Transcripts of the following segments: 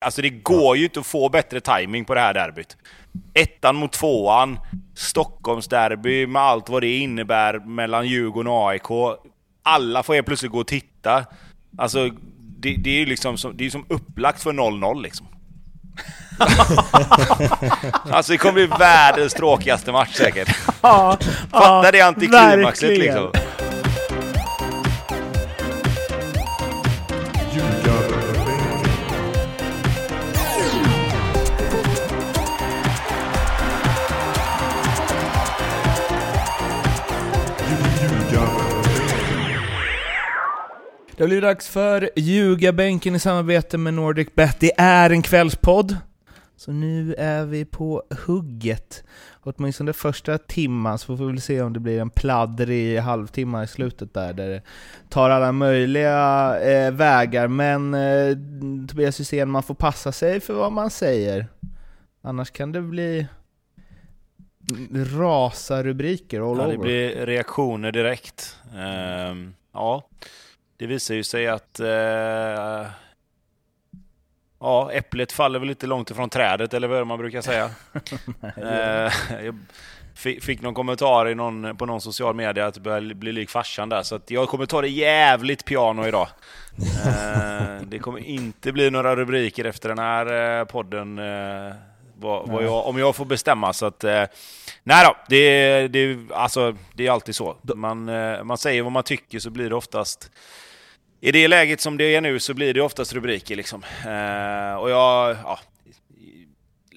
Alltså det går ju inte att få bättre timing på det här derbyt. Ettan mot tvåan, Stockholmsderby med allt vad det innebär mellan Djurgården och AIK. Alla får helt plötsligt gå och titta. Alltså, det, det är ju liksom som, det är som upplagt för 0-0 liksom. alltså det kommer bli världens tråkigaste match säkert. Ja, Fatta det antiklimaxet liksom. Det har blivit dags för Ljugarbänken i samarbete med Nordic Bet. Det är en kvällspodd. Så nu är vi på hugget. Åtminstone första timman, så får vi väl se om det blir en pladdrig halvtimme i slutet där, där det tar alla möjliga eh, vägar. Men eh, Tobias Hysén, man får passa sig för vad man säger. Annars kan det bli rasa rubriker all Ja, det over. blir reaktioner direkt. Ehm, ja, det visar ju sig att eh, ja, äpplet faller väl inte långt ifrån trädet, eller vad man brukar säga? Eh, fick någon kommentar i någon, på någon social media att det börjar bli lik farsan där, så att jag kommer ta det jävligt piano idag. Eh, det kommer inte bli några rubriker efter den här eh, podden, eh, vad, vad jag, om jag får bestämma. Så att, eh, nej då, det, det, alltså, det är alltid så. Man, eh, man säger vad man tycker så blir det oftast i det läget som det är nu så blir det oftast rubriker liksom. Eh, och jag, ja,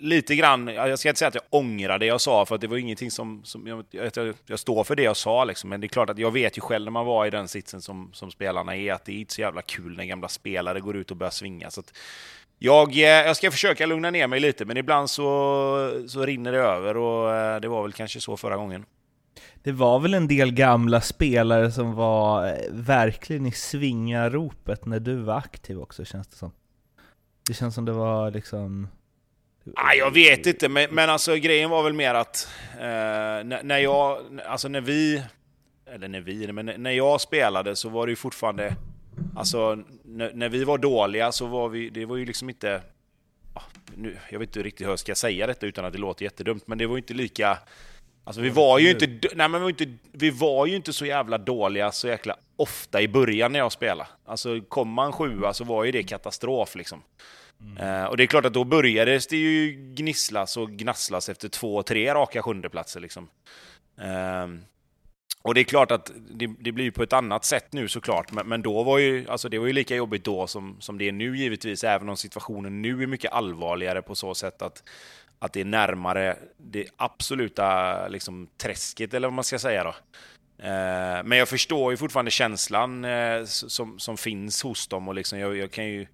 lite grann, jag ska inte säga att jag ångrar det jag sa, för att det var ingenting som, som jag, jag, jag står för det jag sa liksom. Men det är klart att jag vet ju själv när man var i den sitsen som, som spelarna är, att det är inte så jävla kul när gamla spelare går ut och börjar svinga. Så att jag, eh, jag ska försöka lugna ner mig lite, men ibland så, så rinner det över och eh, det var väl kanske så förra gången. Det var väl en del gamla spelare som var eh, verkligen i svingaropet när du var aktiv också, känns det som. Det känns som det var liksom... Ah, jag vet inte, men, men alltså grejen var väl mer att eh, när, när jag, alltså när vi, eller när vi, men när jag spelade så var det ju fortfarande, alltså när, när vi var dåliga så var vi, det var ju liksom inte, ah, nu, jag vet inte riktigt hur jag ska säga detta utan att det låter jättedumt, men det var ju inte lika, alltså vi var ju inte, nej men vi var inte, vi var ju inte så jävla dåliga så jäkla ofta i början när jag spelade. Alltså kom man sjua så var ju det katastrof liksom. Eh, och det är klart att då började det ju gnisslas och gnasslas efter två, tre raka sjundeplatser. Liksom. Ehm, och det är klart att det, det blir på ett annat sätt nu såklart, men, men då var ju, alltså det var ju lika jobbigt då som, som det är nu givetvis, även om situationen nu är mycket allvarligare på så sätt att, att det är närmare det absoluta liksom, träsket, eller vad man ska säga då. Eh, men jag förstår ju fortfarande känslan eh, som, som finns hos dem och liksom, jag, jag kan ju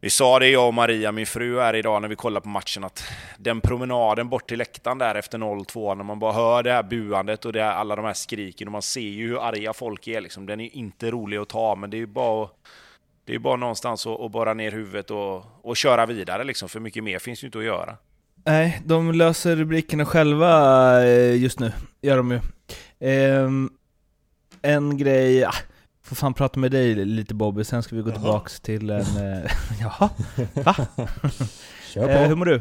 vi sa det jag och Maria, min fru, här idag när vi kollade på matchen att den promenaden bort till läktaren där efter 0-2, när man bara hör det här buandet och det här, alla de här skriken och man ser ju hur arga folk är liksom. Den är inte rolig att ta, men det är ju bara, att- det är bara någonstans att, att borra ner huvudet och, och köra vidare liksom, för mycket mer finns ju inte att göra. Nej, de löser rubrikerna själva eh, just nu, gör de ju. Ehm, en grej, ah, får fan prata med dig lite Bobby, sen ska vi gå Jaha. tillbaks till en... Eh, jaha, va? Kör på. Eh, hur mår du?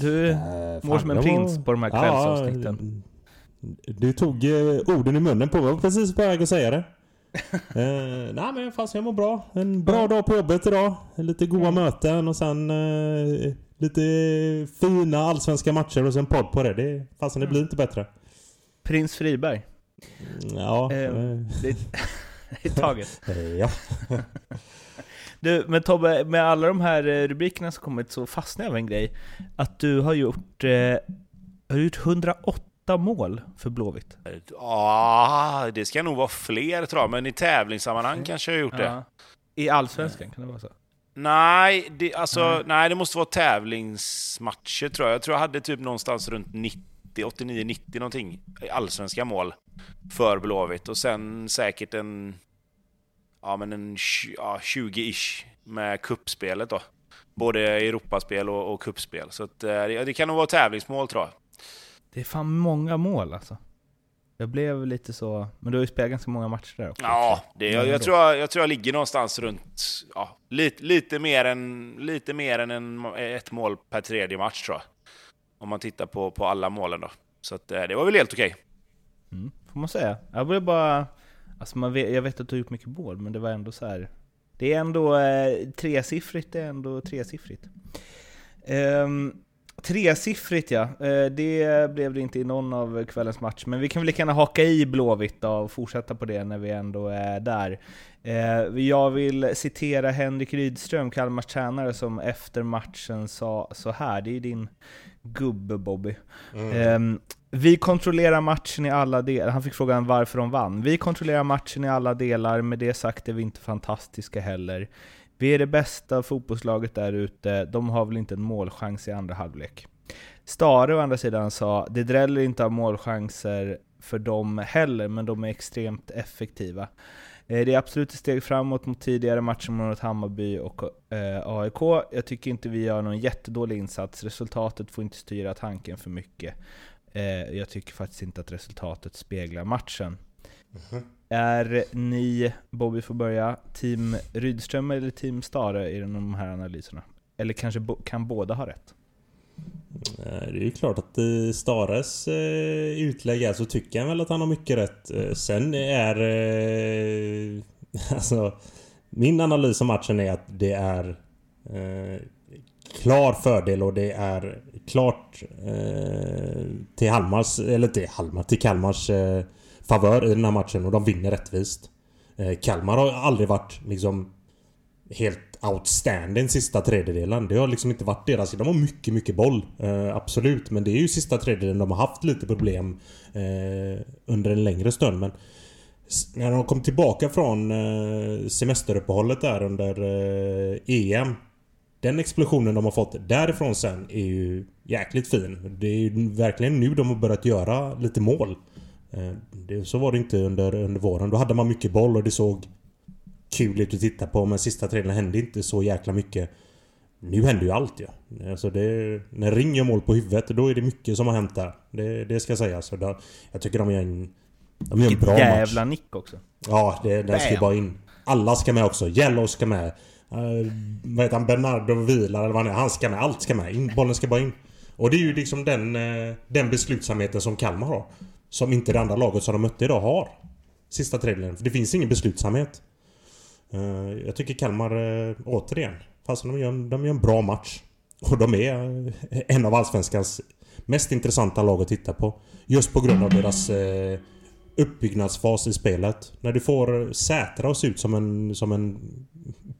Du Eh, mår som en prins på de här kvällsavsnitten. Ja, du tog orden i munnen på mig. Jag precis på väg att säga det. eh, nej men fast jag mår bra. En bra dag på jobbet idag. Lite goda möten och sen eh, lite fina allsvenska matcher och sen podd på det. det fasen det blir inte bättre. Prins Friberg, Ja. Eh, eh, det är taget. eh, ja. Du, men Tobbe, med alla de här eh, rubrikerna som kommit så fastnar jag av en grej. Att du har gjort, eh, har du gjort 108 mål för Blåvitt. Ja, det ska nog vara fler tror jag, men i tävlingssammanhang kanske jag har gjort det. Ja. I Allsvenskan, kan det vara så? Nej, det, alltså, Nej. nej. det måste vara tävlingsmatcher tror jag. Jag tror jag hade typ någonstans runt 90, 89, 90 någonting i allsvenska mål för Blåvitt. Och sen säkert en, ja, men en ja, 20-ish med kuppspelet då. Både Europaspel och, och kuppspel. Så att, eh, det, det kan nog vara tävlingsmål tror jag. Det är fan många mål alltså. Jag blev lite så, men du har ju spelat ganska många matcher där också. Ja, det, jag, jag, tror jag, jag tror jag ligger någonstans runt ja, lite, lite mer än, lite mer än en, ett mål per tredje match tror jag. Om man tittar på, på alla målen då. Så att, eh, det var väl helt okej. Mm, får man säga. Jag blev bara... Alltså man vet, jag vet att du har gjort mycket mål, men det var ändå så här. Det är ändå eh, tresiffrigt, det är ändå tresiffrigt. Um, Tresiffrigt ja, eh, det blev det inte i någon av kvällens match, men vi kan väl lika gärna haka i Blåvitt då och fortsätta på det när vi ändå är där. Eh, jag vill citera Henrik Rydström, Kalmars tränare, som efter matchen sa så här, det är din gubbe Bobby. Mm. Ehm, vi kontrollerar matchen i alla delar. Han fick frågan varför de vann. Vi kontrollerar matchen i alla delar, med det sagt är vi inte fantastiska heller. Vi är det bästa fotbollslaget där ute, de har väl inte en målchans i andra halvlek. Stare å andra sidan sa, det dräller inte av målchanser för dem heller, men de är extremt effektiva. Eh, det är absolut ett steg framåt mot tidigare matcher mot Hammarby och eh, AIK. Jag tycker inte vi gör någon jättedålig insats, resultatet får inte styra tanken för mycket. Eh, jag tycker faktiskt inte att resultatet speglar matchen. Mm -hmm. Är ni, Bobby får börja, team Rydström eller team Stare i de här analyserna? Eller kanske kan båda ha rätt? Det är ju klart att i Stares eh, utlägg här så tycker han väl att han har mycket rätt. Eh, sen är... Eh, alltså... Min analys av matchen är att det är... klar fördel och det är klart till Halmars, eller till Halmar, till Kalmars favör i den här matchen och de vinner rättvist. Eh, Kalmar har aldrig varit liksom helt outstanding sista tredjedelen. Det har liksom inte varit deras... De har mycket, mycket boll. Eh, absolut. Men det är ju sista tredjedelen de har haft lite problem eh, under en längre stund. Men när de kom tillbaka från eh, semesteruppehållet där under eh, EM. Den explosionen de har fått därifrån sen är ju jäkligt fin. Det är ju verkligen nu de har börjat göra lite mål. Eh, det, så var det inte under, under våren. Då hade man mycket boll och det såg kul ut att titta på men sista tredjedelen hände inte så jäkla mycket. Nu händer ju allt ja. Alltså det, när Ring gör mål på huvudet då är det mycket som har hänt där. Det, det ska sägas. Så då, jag tycker de gör en, de gör en bra jävla match. Jävla nick också. Ja, det, den ska ju bara in. Alla ska med också. Yellow ska med. Uh, vad heter han? Bernardo Vilar eller vad han är. Han ska med. Allt ska med. In, bollen ska bara in. Och det är ju liksom den, uh, den beslutsamheten som Kalmar har. Som inte det andra laget som de mötte idag har. Sista tredjedelen. För det finns ingen beslutsamhet. Eh, jag tycker Kalmar, eh, återigen, fast de gör, de gör en bra match. Och de är eh, en av Allsvenskans mest intressanta lag att titta på. Just på grund av deras uppbyggnadsfas i spelet. När du får Sätra att se ut som en, som en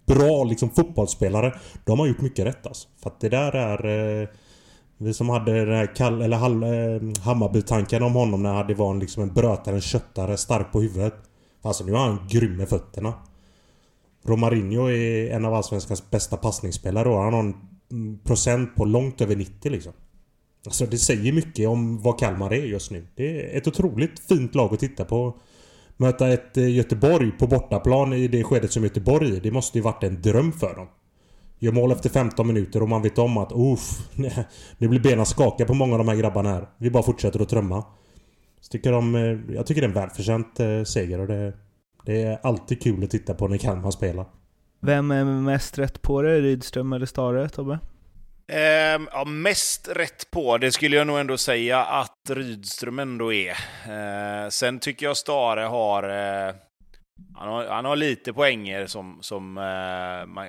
bra liksom, fotbollsspelare. Då har man gjort mycket rätt alltså. För att det där är... Vi som hade den här kall, eller hall, eh, Hammarby-tanken om honom när det var en, liksom en brötare, en köttare, stark på huvudet. Alltså nu är han grym med fötterna. Romarinho är en av Allsvenskans bästa passningsspelare och han har en mm, procent på långt över 90 liksom. Alltså det säger mycket om vad Kalmar är just nu. Det är ett otroligt fint lag att titta på. Möta ett eh, Göteborg på bortaplan i det skedet som Göteborg är. Det måste ju varit en dröm för dem. Gör mål efter 15 minuter och man vet om att uff, nu blir benen skakiga på många av de här grabbarna här. Vi bara fortsätter att trömma. Så tycker de, eh, jag tycker det är en välförtjänt eh, seger och det, det är alltid kul att titta på när Kalmar spelar. Vem är mest rätt på det? Rydström eller Stare, Tobbe? Um, ja, mest rätt på det skulle jag nog ändå säga att Rydström ändå är. Uh, sen tycker jag Stare har uh, han har, han har lite poänger som, som, eh, man,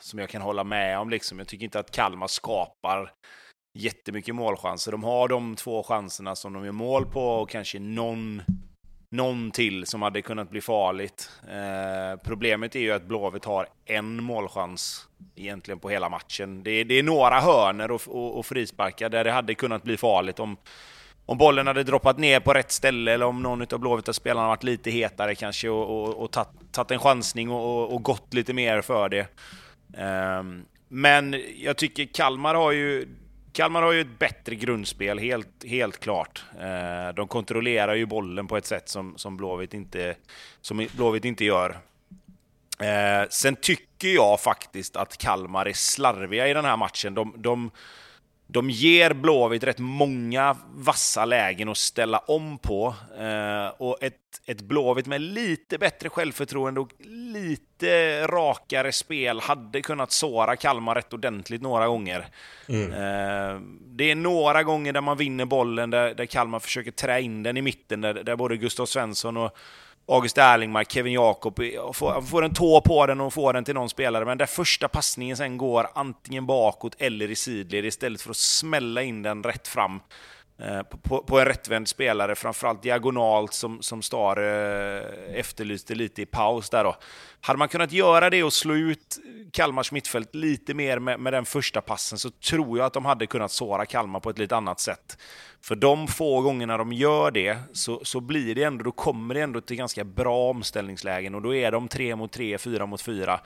som jag kan hålla med om. Liksom. Jag tycker inte att Kalmar skapar jättemycket målchanser. De har de två chanserna som de gör mål på och kanske någon, någon till som hade kunnat bli farligt. Eh, problemet är ju att Blåvitt har en målchans egentligen på hela matchen. Det, det är några hörner och, och, och frisparkar där det hade kunnat bli farligt om om bollen hade droppat ner på rätt ställe eller om någon av Blåvita spelarna varit lite hetare kanske och, och, och tagit en chansning och, och, gått lite mer för det. Um, men jag tycker Kalmar har ju Kalmar har ju ett bättre grundspel, helt, helt klart. Uh, de kontrollerar ju bollen på ett sätt som, som, Blåvitt, inte, som Blåvitt inte gör. Uh, sen tycker jag faktiskt att Kalmar är slarviga i den här matchen. De, de de ger Blåvitt rätt många vassa lägen att ställa om på. Eh, och ett, ett Blåvitt med lite bättre självförtroende och lite rakare spel hade kunnat såra Kalmar rätt ordentligt några gånger. Mm. Eh, det är några gånger där man vinner bollen, där, där Kalmar försöker trä in den i mitten, där, där både Gustav Svensson och August Erlingmark, Kevin Jakob, får, får en tå på den och får den till någon spelare, men där första passningen sen går antingen bakåt eller i sidled istället för att smälla in den rätt fram. Eh, på, på, en rättvänd spelare, framförallt diagonalt som, som Star eh, efterlyste lite i paus där då. Hade man kunnat göra det och slå ut Kalmars mittfält lite mer med, med den första passen så tror jag att de hade kunnat såra Kalmar på ett lite annat sätt. För de få gångerna de gör det så, så blir det ändå, då kommer det ändå till ganska bra omställningslägen och då är de tre mot tre, fyra mot fyra.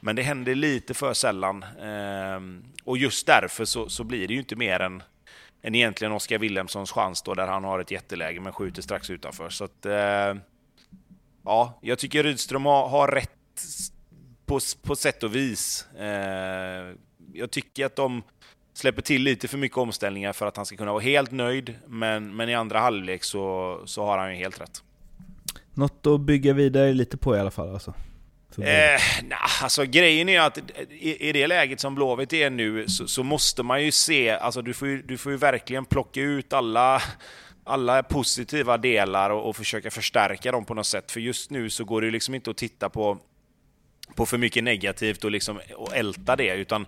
Men det händer lite för sällan. Ehm, och just därför så, så blir det ju inte mer än, än egentligen Oskar Willemssons chans då, där han har ett jätteläge men skjuter strax utanför. Så att, eh, ja, jag tycker Rydström har, har rätt på, på sätt och vis. Eh, jag tycker att de släpper till lite för mycket omställningar för att han ska kunna vara helt nöjd. Men, men i andra halvlek så, så har han ju helt rätt. Något att bygga vidare lite på i alla fall alltså? Eh, nah, alltså grejen är att i, i det läget som Blåvitt är nu så, så, måste man ju se, alltså du får ju, du får ju verkligen plocka ut alla, alla positiva delar och, och försöka förstärka dem på något sätt. För just nu så går det ju liksom inte att titta på, på för mycket negativt och, liksom, och älta det, utan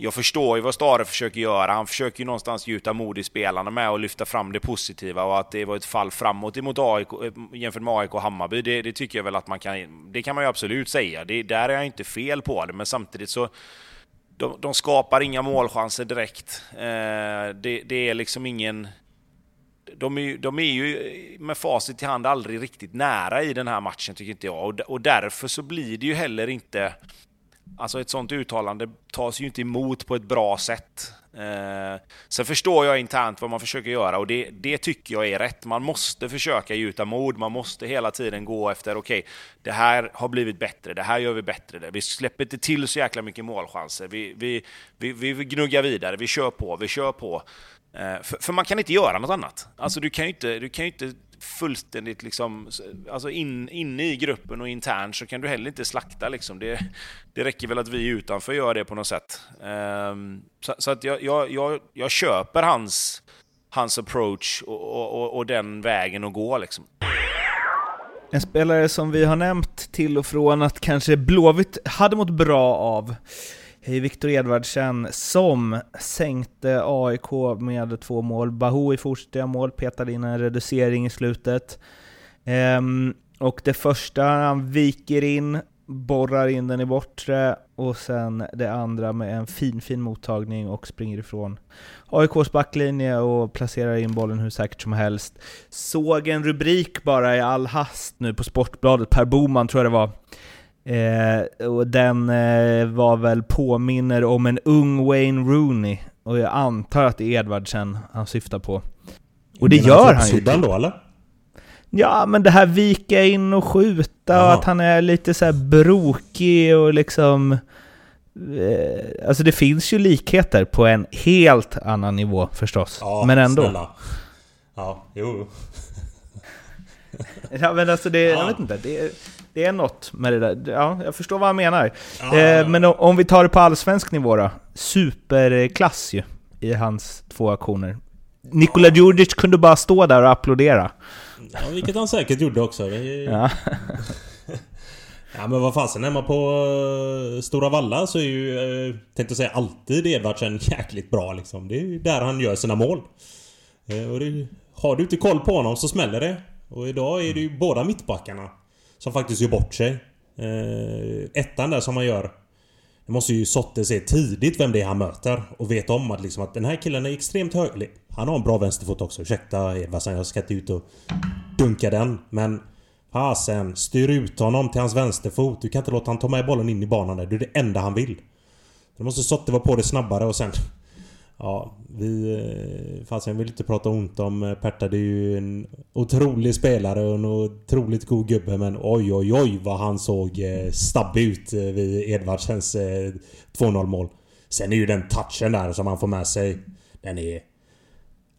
jag förstår ju vad Stare försöker göra. Han försöker ju någonstans gjuta mod i spelarna med och lyfta fram det positiva och att det var ett fall framåt emot AIK, eh, jämfört med AIK och Hammarby. Det, det, tycker jag väl att man kan... Det kan man ju absolut säga. Det, där är jag inte fel på det, men samtidigt så... De, de skapar inga målchanser direkt. Eh, det, det, är liksom ingen... De är, de är ju med facit i hand aldrig riktigt nära i den här matchen, tycker inte jag. Och, och därför så blir det ju heller inte Alltså ett sånt uttalande tas ju inte emot på ett bra sätt. Eh, sen förstår jag internt vad man försöker göra och det, det tycker jag är rätt. Man måste försöka gjuta mod, man måste hela tiden gå efter, okej, okay, det här har blivit bättre, det här gör vi bättre, vi släpper inte till så jäkla mycket målchanser, vi, vi, vi, vi gnuggar vidare, vi kör på, vi kör på. Eh, för, för, man kan inte göra något annat. Alltså du kan ju inte, du kan inte fullständigt liksom, alltså in, inne i gruppen och internt så kan du heller inte slakta liksom. Det, det räcker väl att vi utanför gör det på något sätt. Um, så, så, att jag, jag, jag, jag köper hans, hans approach och, och, och den vägen att gå liksom. En spelare som vi har nämnt till och från att kanske Blåvitt hade mått bra av Viktor Edvardsen som sänkte AIK med två mål. Bahoui fortsatte mål, petade in en reducering i slutet. Ehm, och det första, han viker in, borrar in den i bortre och sen det andra med en fin, fin mottagning och springer ifrån AIKs backlinje och placerar in bollen hur säkert som helst. Såg en rubrik bara i all hast nu på Sportbladet, Per Boman tror jag det var, Eh, och den eh, var väl påminner om en ung Wayne Rooney. Och jag antar att det är Edvardsen han syftar på. Och det gör han ju. då eller? Ja, men det här vika in och skjuta Aha. och att han är lite så brokig och liksom... Eh, alltså det finns ju likheter på en helt annan nivå förstås. Ja, men ändå. Snälla. Ja, jo. ja men alltså det, ja. jag vet inte. Det, det är något med det där. Ja, jag förstår vad han menar. Ja, eh, men om vi tar det på allsvensk nivå då. Superklass ju i hans två aktioner. Nikola Djurdjic kunde bara stå där och applådera. Ja, vilket han säkert gjorde också. Ja. ja men vad fasen, man på uh, Stora Valla så är ju, uh, tänkte säga alltid Edvardsen jäkligt bra liksom. Det är ju där han gör sina mål. Uh, och det, har du inte koll på honom så smäller det. Och idag är det ju båda mittbackarna som faktiskt gör bort sig. Eh, ettan där som han gör. Det måste ju Sotte se tidigt vem det är han möter och veta om att liksom att den här killen är extremt hög... Han har en bra vänsterfot också. Ursäkta Edvardsen, jag ska inte ut och dunka den. Men fasen, styr ut honom till hans vänsterfot. Du kan inte låta han ta med bollen in i banan där. Det är det enda han vill. Då måste Sotte vara på det snabbare och sen... Ja, vi... Eh, fast jag vill inte prata ont om eh, Perta. Det är ju en otrolig spelare och en otroligt god gubbe. Men oj, oj, oj vad han såg eh, stabbig ut vid Edvardsens 2-0 mål. Sen är ju den touchen där som han får med sig. Den är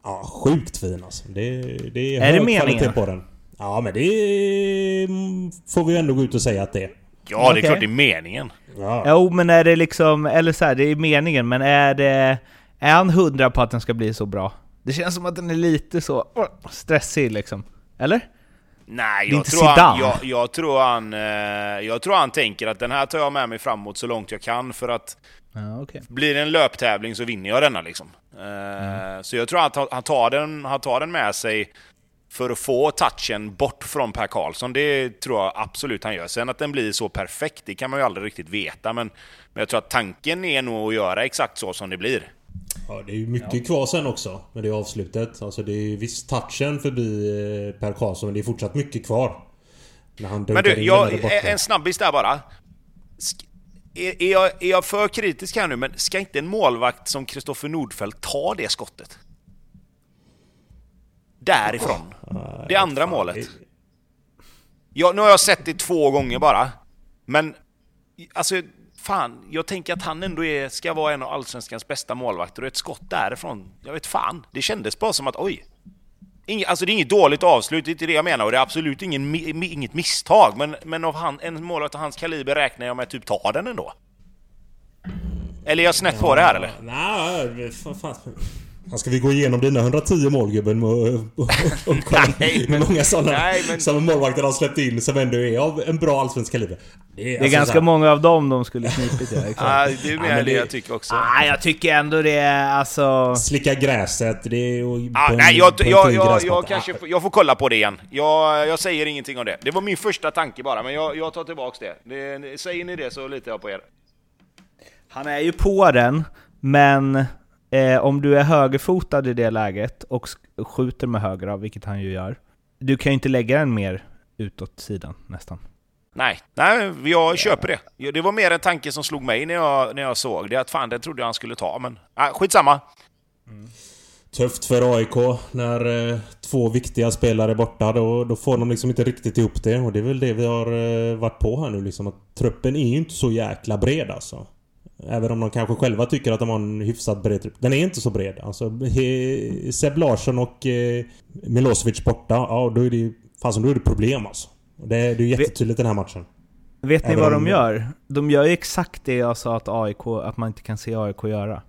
ja, sjukt fin alltså. Det, det är, Är det hög meningen? kvalitet på den. Ja men det mm, får vi ändå gå ut och säga att det är. Ja, det är Okej. klart det är meningen. Ja. Jo, men är det liksom, eller så här, det är meningen, men är det... Är han hundra på att den ska bli så bra? Det känns som att den är lite så stressig liksom. Eller? Nej, jag tror, han, jag, jag, tror han, eh, jag tror han tänker att den här tar jag med mig framåt så långt jag kan för att Ja, okej. blir det en löptävling så vinner jag denna liksom. Eh, Så jag tror att han, han, tar den, han tar den med sig för att få touchen bort från Per Karlsson. Det tror jag absolut han gör. Sen att den blir så perfekt, det kan man ju aldrig riktigt veta. Men, men jag tror att tanken är nog att göra exakt så som det blir. Ja, det är ju mycket kvar sen också med det avslutet. Alltså det är ju visst touchen förbi eh, Per Karlsson men det är fortsatt mycket kvar. När han Men du, jag, en snabbis där bara. Sk- Är, är, jag, är jag för kritisk här nu, men ska inte en målvakt som Kristoffer Nordfeldt ta det skottet? Därifrån. Det andra målet. Ja, nu har jag sett det två gånger bara. Men, alltså, fan. Jag tänker att han ändå är, ska vara en av Allsvenskans bästa målvakter och ett skott därifrån. Jag vet fan. Det kändes bara som att, oj. Inge, alltså det är inget dåligt avslut, det är inte det jag menar. Och det är absolut ingen, mi- inget misstag. Men, men av han, en målvakt av hans kaliber räknar jag med typ ta den ändå. Eller är jag snett på det här eller? Nej, fan, fan. Ska vi gå igenom dina 110 mål gubben och, och, och kolla Nej, hur många sådana nej, men- som målvakter har släppt in som ändå är av en bra allsvensk kaliber? Det är, Det är alltså så ganska här- många av dem de skulle knipit ja. Ja, det är mer men det jag tycker också. Ah, jag tycker ändå det är alltså... Slicka gräset, det är ju Ah, på nej, jag, jag, jag, jag kanske får- jag får kolla på det igen. Jag, jag säger ingenting om det. Det var min första tanke bara, men jag, jag tar tillbaks det. det. Säger ni det så litar jag på er. Han är ju på den, men eh, om du är högerfotad i det läget och sk- skjuter med höger, vilket han ju gör, du kan ju inte lägga den mer utåt sidan nästan. Nej, nej, jag köper det. Det var mer en tanke som slog mig när jag, när jag såg det, att fan, det trodde jag han skulle ta, men nej, skitsamma. Tufft för AIK när eh, två viktiga spelare är borta. Då, då får de liksom inte riktigt ihop det. Och det är väl det vi har eh, varit på här nu liksom. Att truppen är ju inte så jäkla bred alltså. Även om de kanske själva tycker att de har en hyfsat bred trupp. Den är inte så bred. Alltså he, Seb Larsson och eh, Milosevic borta. Ja, då är det ju... Fasen, då är det problem alltså. Det, det är ju jättetydligt den här matchen. Vet ni vad de gör? De gör ju exakt det jag sa att AIK, att man inte kan se AIK göra.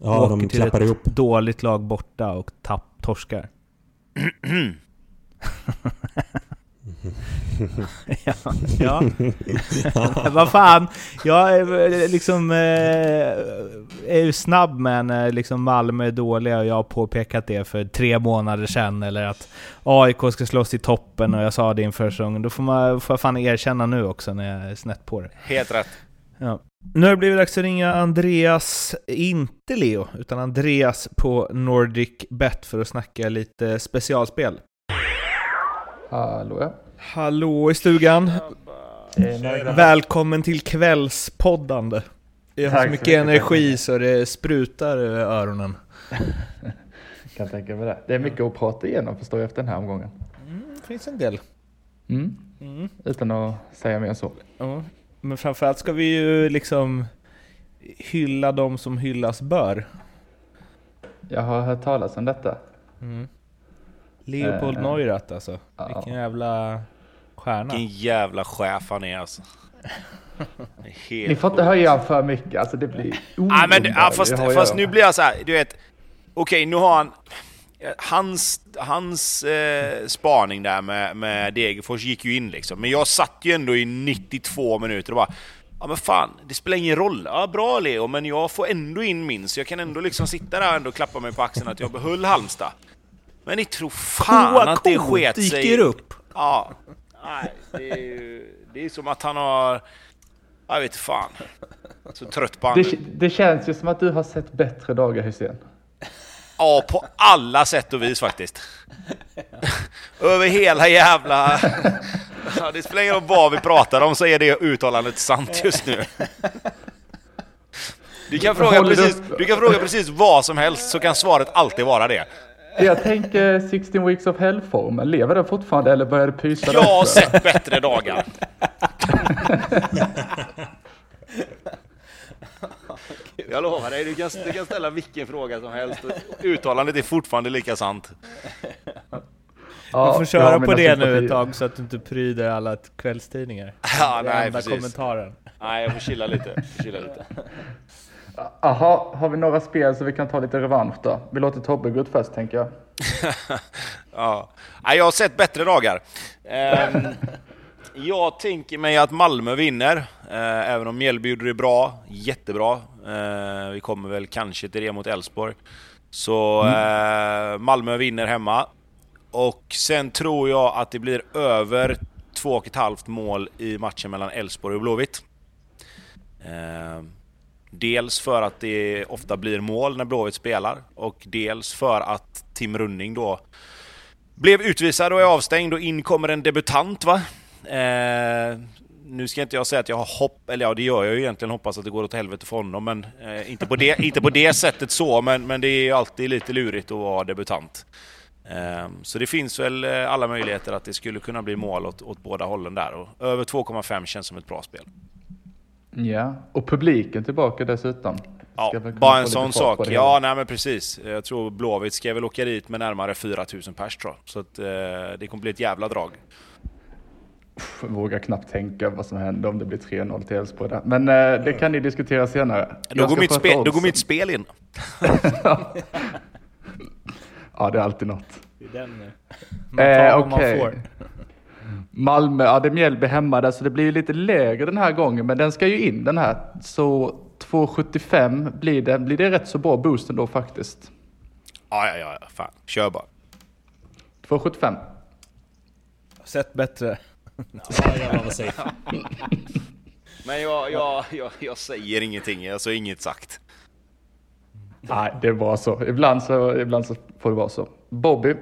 Ja, Åker de till klappar ett ihop. dåligt lag borta och tapp, torskar. ja, ja. vad fan, jag är liksom eh, är ju snabb med när liksom Malmö är dåliga och jag har påpekat det för tre månader sedan eller att AIK ska slåss i toppen och jag sa det inför säsongen. Då får, man, får jag fan erkänna nu också när jag är snett på det. Helt rätt. Ja. Nu har det blivit dags att ringa Andreas, inte Leo, utan Andreas på Nordic Bet för att snacka lite specialspel. Hallå ja. Hallå i stugan! Välkommen till kvällspoddande. Jag har så mycket energi så det sprutar över öronen. Kan tänka mig det. Det är mycket att prata igenom förstår jag efter den här omgången. Det finns en del. Mm. Mm. Utan att säga mer än så. Ja. Men framförallt ska vi ju liksom hylla de som hyllas bör. Jag har hört talas om detta. Mm. Leopold Eh, Neurath alltså. ja. Vilken jävla stjärna. Vilken jävla chef han är alltså. Helt Ni får inte höja han för mycket, alltså det blir Ja, men, ja, fast, fast nu blir jag så här, du vet. Okej, nu har han... Hans, hans eh, spaning där med, med Degerfors gick ju in liksom. Men jag satt ju ändå i 92 minuter och bara... Ja men fan, det spelar ingen roll. Ja bra Leo, men jag får ändå in min. Så jag kan ändå liksom sitta där och ändå klappa mig på axeln att jag behöll Halmstad. Men ni tror fan att det sket sig... upp. Ja. Nej, det är ju... Det är som att han har... Jag vet fan. Så trött på det, det känns ju som att du har sett bättre dagar Hussein. Ja, på alla sätt och vis faktiskt. Över hela jävla... Ja, det spelar ingen roll vad vi pratar om så är det uttalandet sant just nu. Du kan, fråga precis, du kan fråga precis vad som helst så kan svaret alltid vara det. Jag tänker 16 weeks of hell-formen, lever den fortfarande eller börjar det pysa? Jag har sett bättre dagar. Jag lovar dig, du kan, du kan ställa vilken fråga som helst. Uttalandet är fortfarande lika sant. Du får köra på det nu ett tag så att du inte pryder alla kvällstidningar. Ja, det är nej, enda precis. kommentaren. Nej, jag får chilla lite. Får chilla lite. Jaha, har vi några spel så vi kan ta lite revansch då? Vi låter Tobbe gå ut först tänker jag. Ja. Nej, jag har sett bättre dagar. Ehm, jag tänker mig att Malmö vinner, eh, även om Mjällby gjorde det bra, jättebra. Eh, vi kommer väl kanske till det mot Elfsborg. Så eh, Malmö vinner hemma. Och sen tror jag att det blir över två och ett halvt mål i matchen mellan Elfsborg och Blåvitt. Dels för att det ofta blir mål när Blåvitt spelar och dels för att Tim Running då blev utvisad och är avstängd och in kommer en debutant va? Eh, nu ska inte jag säga att jag har hopp, eller ja det gör jag ju egentligen, hoppas att det går åt helvete för honom men eh, inte, på det, inte på det sättet så men, men det är ju alltid lite lurigt att vara debutant. Eh, så det finns väl eh, alla möjligheter att det skulle kunna bli mål åt, åt båda hållen där och över 2,5 känns som ett bra spel. Ja, och publiken tillbaka dessutom. Ja, bara en sån sak. Ja, nej men precis. Jag tror Blåvitt ska väl åka dit med närmare 4000 pers tror jag. Så att, eh, det kommer bli ett jävla drag. Jag vågar knappt tänka vad som händer om det blir 3-0 till Elfsborg där. Men eh, det kan ni diskutera senare. Då går, mitt spel, då går mitt spel in. Ja, det är alltid något. Det är den nu. Man tar Eh, vad man okej. får. Malmö, ja det är Mjällby hemma där så det blir ju lite lägre den här gången men den ska ju in den här. Så 2,75 blir det. Blir det rätt så bra boost ändå faktiskt? Ja, ja, ja. Fan. Kör bara. 2,75. Sett bättre. Ja, jävlar vad safe. Men jag, jag, jag, jag säger ingenting. Alltså inget sagt. Nej, det är bara så. Ibland så, ibland så får det vara så. Bobby,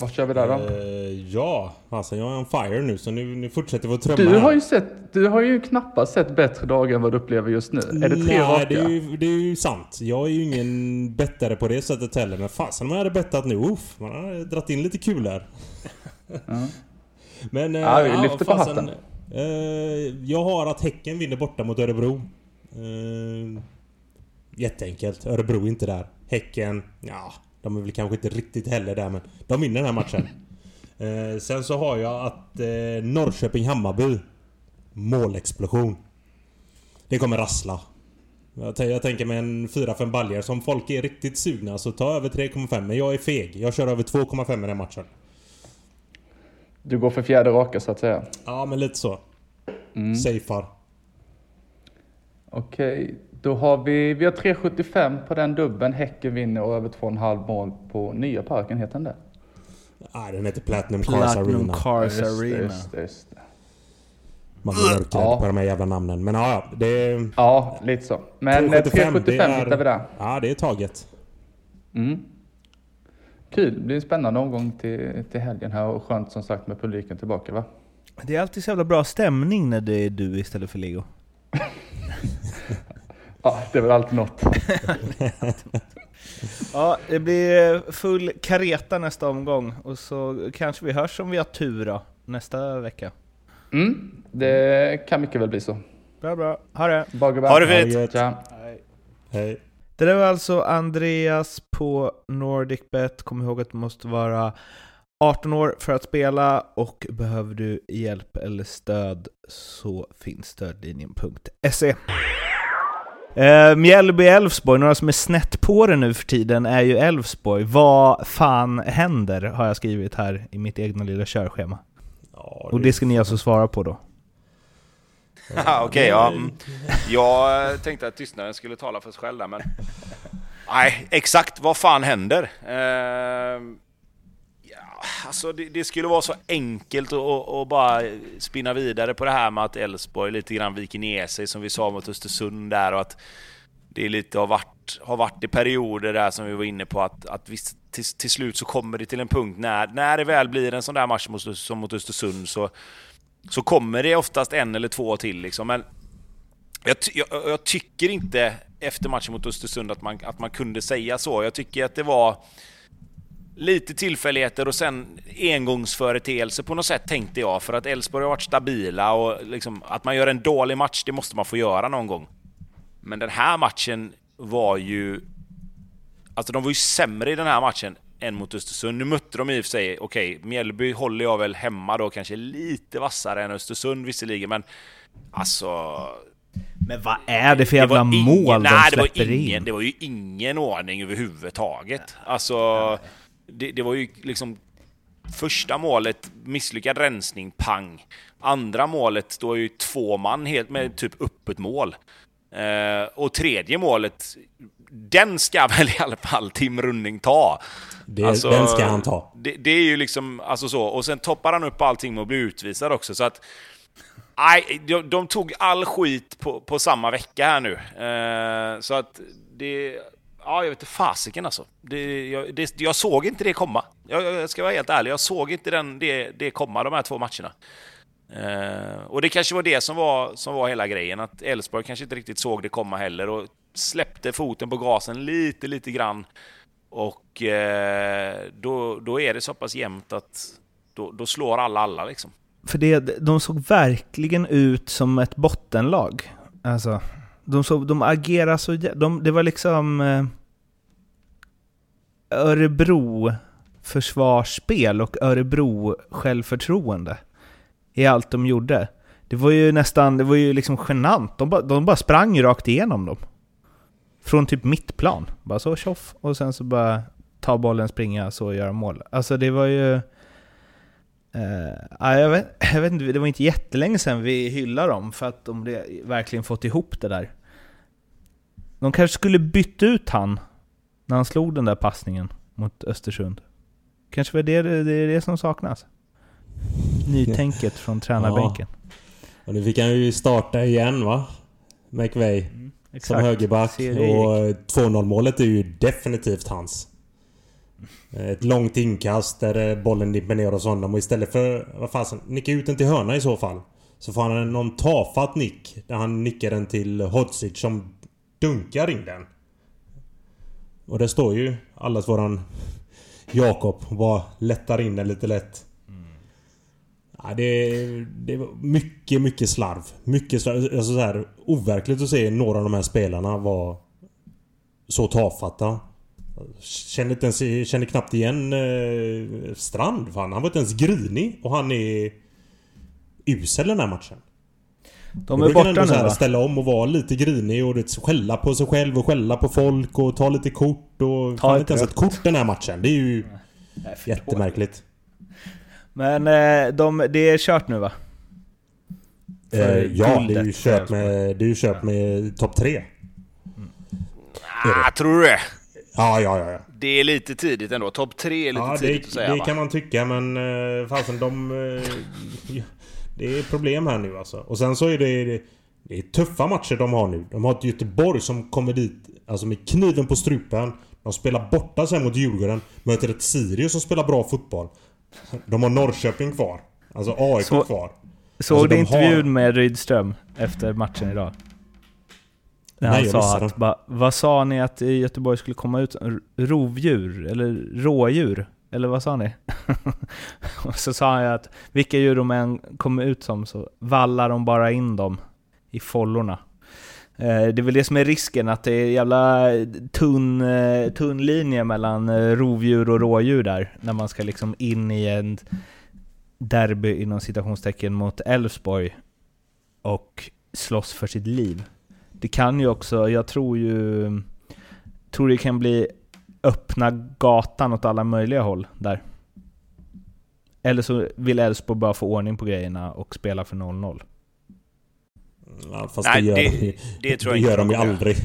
vad kör vi där då? Eh, ja, alltså jag är on fire nu så nu, nu fortsätter vi att trumma Du här. har ju sett, du har ju knappast sett bättre dagar än vad du upplever just nu. Är det tre Nej, raka? det är, ju, det är ju sant. Jag är ju ingen bettare på det sättet heller. Men fasen om jag hade bettat nu, uff, man hade dragit in lite kulor. Men... eh, Ja, vi lyfter på hatten. Eh, jag har att Häcken vinner borta mot Örebro. Eh, jätteenkelt. Örebro är inte där. Häcken, ja, de är väl kanske inte riktigt heller där men de vinner den här matchen. Eh, sen så har jag att eh, Norrköping-Hammarby Målexplosion. Det kommer rassla. Jag, jag tänker mig en 4-5 baljer. Som folk är riktigt sugna så ta över 3,5. Men jag är feg. Jag kör över 2,5 i den här matchen. Du går för fjärde raka så att säga. Ja, men lite så. Safear. Okej, då har vi, vi har 3,75 på den dubben. Häcken vinner och över 2,5 mål på nya parken, heter den det? Nej, den heter Platinum Cars Platinum Arena. Cars Just det, Arena. Just just det. Man blir mörkrädd Ja. på de här jävla namnen. Men ja, ja. Det... Ja, lite så. Men eh, 3,75 det är- hittar vi där. Ja, det är taget. Mm. Kul, det blir en spännande omgång till, till helgen här och skönt som sagt med publiken tillbaka va? Det är alltid så jävla bra stämning när det är du istället för Leo. Ja, det är väl alltid något. Ja, det blir full kareta nästa omgång och så kanske vi hörs om vi har tur då, nästa vecka. Mm, det kan mycket väl bli så. Bra, bra. Ha det! Baggerberg. Ha det Ha det fint! Tja. Hej. Det där var alltså Andreas på NordicBet. Kom ihåg att du måste vara 18 år för att spela och behöver du hjälp eller stöd så finns stödlinjen.se. Eh, Mjällby-Elfsborg, några som är snett på det nu för tiden är ju Elfsborg. Vad fan händer? Har jag skrivit här i mitt egna lilla körschema. Ja, Och det ska ni alltså svara på då. Ja, Okej, ja. Mm. Jag tänkte att tystnaden skulle tala för sig själv där, men... Nej, exakt vad fan händer? Ja, alltså det, det skulle vara så enkelt att- bara spinna vidare på det här med att Elfsborg lite grann viker ner sig som vi sa mot Östersund där och att det är lite har varit, har varit i perioder där som vi var inne på att, att visst, till, till slut så kommer det till en punkt när, när det väl blir en sån där match mot, som mot Östersund så så kommer det oftast en eller två till liksom. Men jag, jag, jag tycker inte efter matchen mot Östersund att man, att man kunde säga så. Jag tycker att det var lite tillfälligheter och sen engångsföreteelse på något sätt tänkte jag. För att Elfsborg har varit stabila och liksom, att man gör en dålig match, det måste man få göra någon gång. Men den här matchen var ju... Alltså de var ju sämre i den här matchen än mot Östersund. Nu mötte de i och för sig, okej, okay, Mjällby håller jag väl hemma då, kanske lite vassare än Östersund visserligen, men alltså... Men vad är det för jävla det mål ingen, de nej, släpper det var ingen, in? Det var ju ingen ordning överhuvudtaget. Alltså, det, det var ju liksom Första målet, misslyckad rensning, pang. Andra målet står ju två man helt med typ öppet mål. Eh, och tredje målet, den ska väl i alla fall Tim Running ta. Det, alltså, den ska han ta. Det, det, är ju liksom, alltså så. Och sen toppar han upp allting med att bli utvisad också. Så att, nej, de, de tog all skit på, på samma vecka här nu. Eh, så att det, Ja, jag vet inte fasiken alltså. Det, jag, det, jag såg inte det komma. Jag, jag, ska vara helt ärlig, jag såg inte den, det, det komma de här två matcherna. Uh, och det kanske var det som var, som var hela grejen, att Elfsborg kanske inte riktigt såg det komma heller och släppte foten på gasen lite, lite grann. Och uh, då, då är det så pass jämnt att då, då slår alla alla liksom. För det, de såg verkligen ut som ett bottenlag. Alltså, de, såg, de agerade så... De, det var liksom... Eh, Örebro försvarsspel och Örebro självförtroende i allt de gjorde. Det var ju nästan, det var ju liksom genant. De, ba, de bara sprang rakt igenom dem. Från typ mittplan. Bara så tjoff och sen så bara ta bollen, springa, så och göra mål. Alltså det var ju... Eh, jag, vet, jag vet inte, det var inte jättelänge sedan vi hyllade dem för att de verkligen fått ihop det där. De kanske skulle bytt ut han när han slog den där passningen mot Östersund. Kanske var det det, är det som saknas. Nytänket från tränarbänken. Ja. Och nu fick han ju starta igen va? McVeigh. Mm, som högerback. Och 2-0 målet är ju definitivt hans. Ett långt inkast där bollen dimper ner hos honom och istället för... Vad fasen, nicka ut den till hörna i så fall. Så får han någon tafatt nick. Där han nickar den till Hodzic som dunkar in den. Och det står ju allas våran Jakob bara lättar in den lite lätt. Mm. Ja, det, det var mycket, mycket slarv. Mycket slarv. Alltså så här, overkligt att se några av de här spelarna vara så tafatta. Känner, inte ens, känner knappt igen eh, Strand. Fan. Han var inte ens grinig och han är usel den här matchen. De är borta nu va? ställa om och vara lite grinig och det, skälla på sig själv och skälla på folk och ta lite kort och... Ta inte ens ett kort den här matchen. Det är ju jättemärkligt. Men eh, de, det är kört nu va? Eh, ja, det är ju kört med, det är ju kört med topp tre. Mm. Ah, tror du det? Ja, ja, ja. Det är lite tidigt ändå. Topp tre är lite ja, tidigt det, att säga det va? kan man tycka men uh, fasen de... Det är problem här nu alltså. Och sen så är det... Det är tuffa matcher de har nu. De har ett Göteborg som kommer dit alltså med kniven på strupen. De spelar borta sen mot Djurgården. Möter ett Sirius som spelar bra fotboll. De har Norrköping kvar. Alltså AIK så, kvar. Såg alltså, du intervjun har... med Rydström efter matchen idag? När han Nej, sa att, ba, vad sa ni att i Göteborg skulle komma ut? Rovdjur? Eller rådjur? Eller vad sa ni? och så sa han att vilka djur de än kommer ut som så vallar de bara in dem i follorna. Eh, det är väl det som är risken, att det är jävla tunn, eh, tunn linje mellan eh, rovdjur och rådjur där, när man ska liksom in i en derby inom citationstecken mot Elfsborg och slåss för sitt liv. Det kan ju också, jag tror ju, tror det kan bli öppna gatan åt alla möjliga håll där. Eller så vill Elfsborg bara få ordning på grejerna och spela för 0-0. Ja, fast Nej, det gör, det, de, det tror det gör de ju aldrig.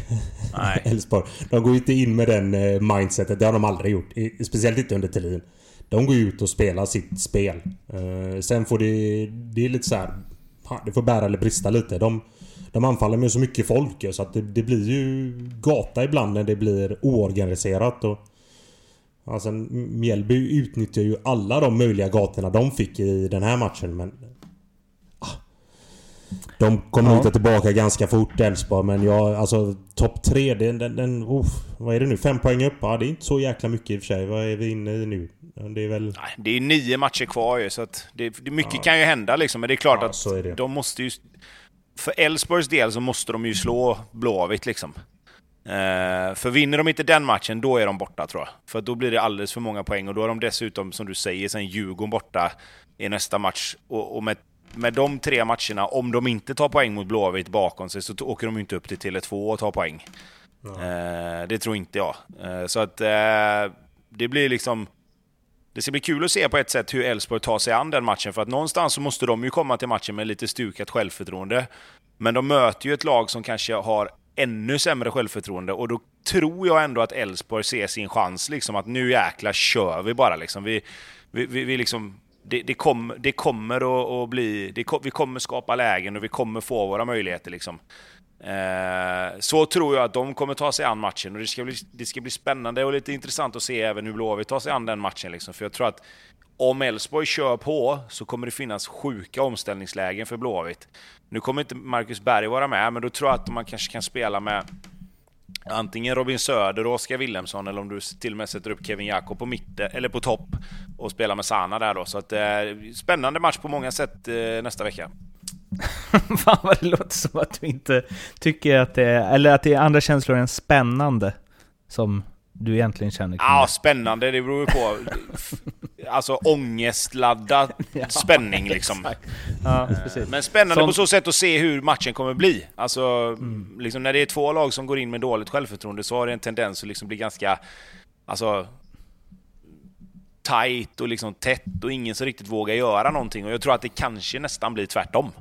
Elfsborg. De går ju inte in med den eh, mindsetet. Det har de aldrig gjort. Speciellt inte under Thelin. De går ut och spelar sitt spel. Uh, sen får det... Det är lite så här, Det får bära eller brista lite. De, de anfaller med så mycket folk så att det, det, blir ju gata ibland när det blir oorganiserat. Och, alltså, Mjällby utnyttjar ju alla de möjliga gatorna de fick i den här matchen men... Ah, de kommer ja. tillbaka ganska fort Elfsborg men jag, alltså topp tre, den, den, den oh, vad är det nu? Fem poäng upp? Ja, det är inte så jäkla mycket i och för sig. Vad är vi inne i nu? Det är väl... Det är nio matcher kvar ju, så att det, mycket ja. kan ju hända liksom. Men det är klart ja, att de måste ju för Elfsborgs del så måste de ju slå Blåvitt liksom. Eh, för vinner de inte den matchen, då är de borta tror jag. För då blir det alldeles för många poäng och då är de dessutom, som du säger, sen Djurgården borta i nästa match. Och, och med, med de tre matcherna, om de inte tar poäng mot Blåvitt bakom sig, så åker de inte upp till Tele2 och tar poäng. Eh, det tror inte jag. Eh, så att eh, det blir liksom... Det ska bli kul att se på ett sätt hur Elfsborg tar sig an den matchen, för att någonstans så måste de ju komma till matchen med lite stukat självförtroende. Men de möter ju ett lag som kanske har ännu sämre självförtroende och då tror jag ändå att Elfsborg ser sin chans, liksom att nu jäkla kör vi bara liksom. Vi, vi, vi, vi liksom det, det, kom, det kommer att, att bli... Det, vi kommer skapa lägen och vi kommer få våra möjligheter liksom. Eh, så tror jag att de kommer ta sig an matchen och det ska, bli, det ska bli spännande och lite intressant att se även hur Blåvitt tar sig an den matchen. Liksom. För jag tror att om Elfsborg kör på så kommer det finnas sjuka omställningslägen för Blåvitt. Nu kommer inte Marcus Berg vara med, men då tror jag att man kanske kan spela med antingen Robin Söder och Oskar Willemsson eller om du till och med sätter upp Kevin Jakob på mitten, eller på topp och spelar med Sana där då. Så att, eh, spännande match på många sätt eh, nästa vecka. Fan vad det låter som att du inte tycker att det är, eller att det är andra känslor än spännande som du egentligen känner kring Ja, spännande, det beror ju på. alltså ångestladdad ja, spänning liksom. Ja, Men spännande Som... på så sätt att se hur matchen kommer bli. Alltså, mm. liksom, när det är två lag som går in med dåligt självförtroende så har det en tendens att liksom bli ganska... Alltså, tight och liksom tätt och ingen som riktigt vågar göra någonting. Och jag tror att det kanske nästan blir tvärtom.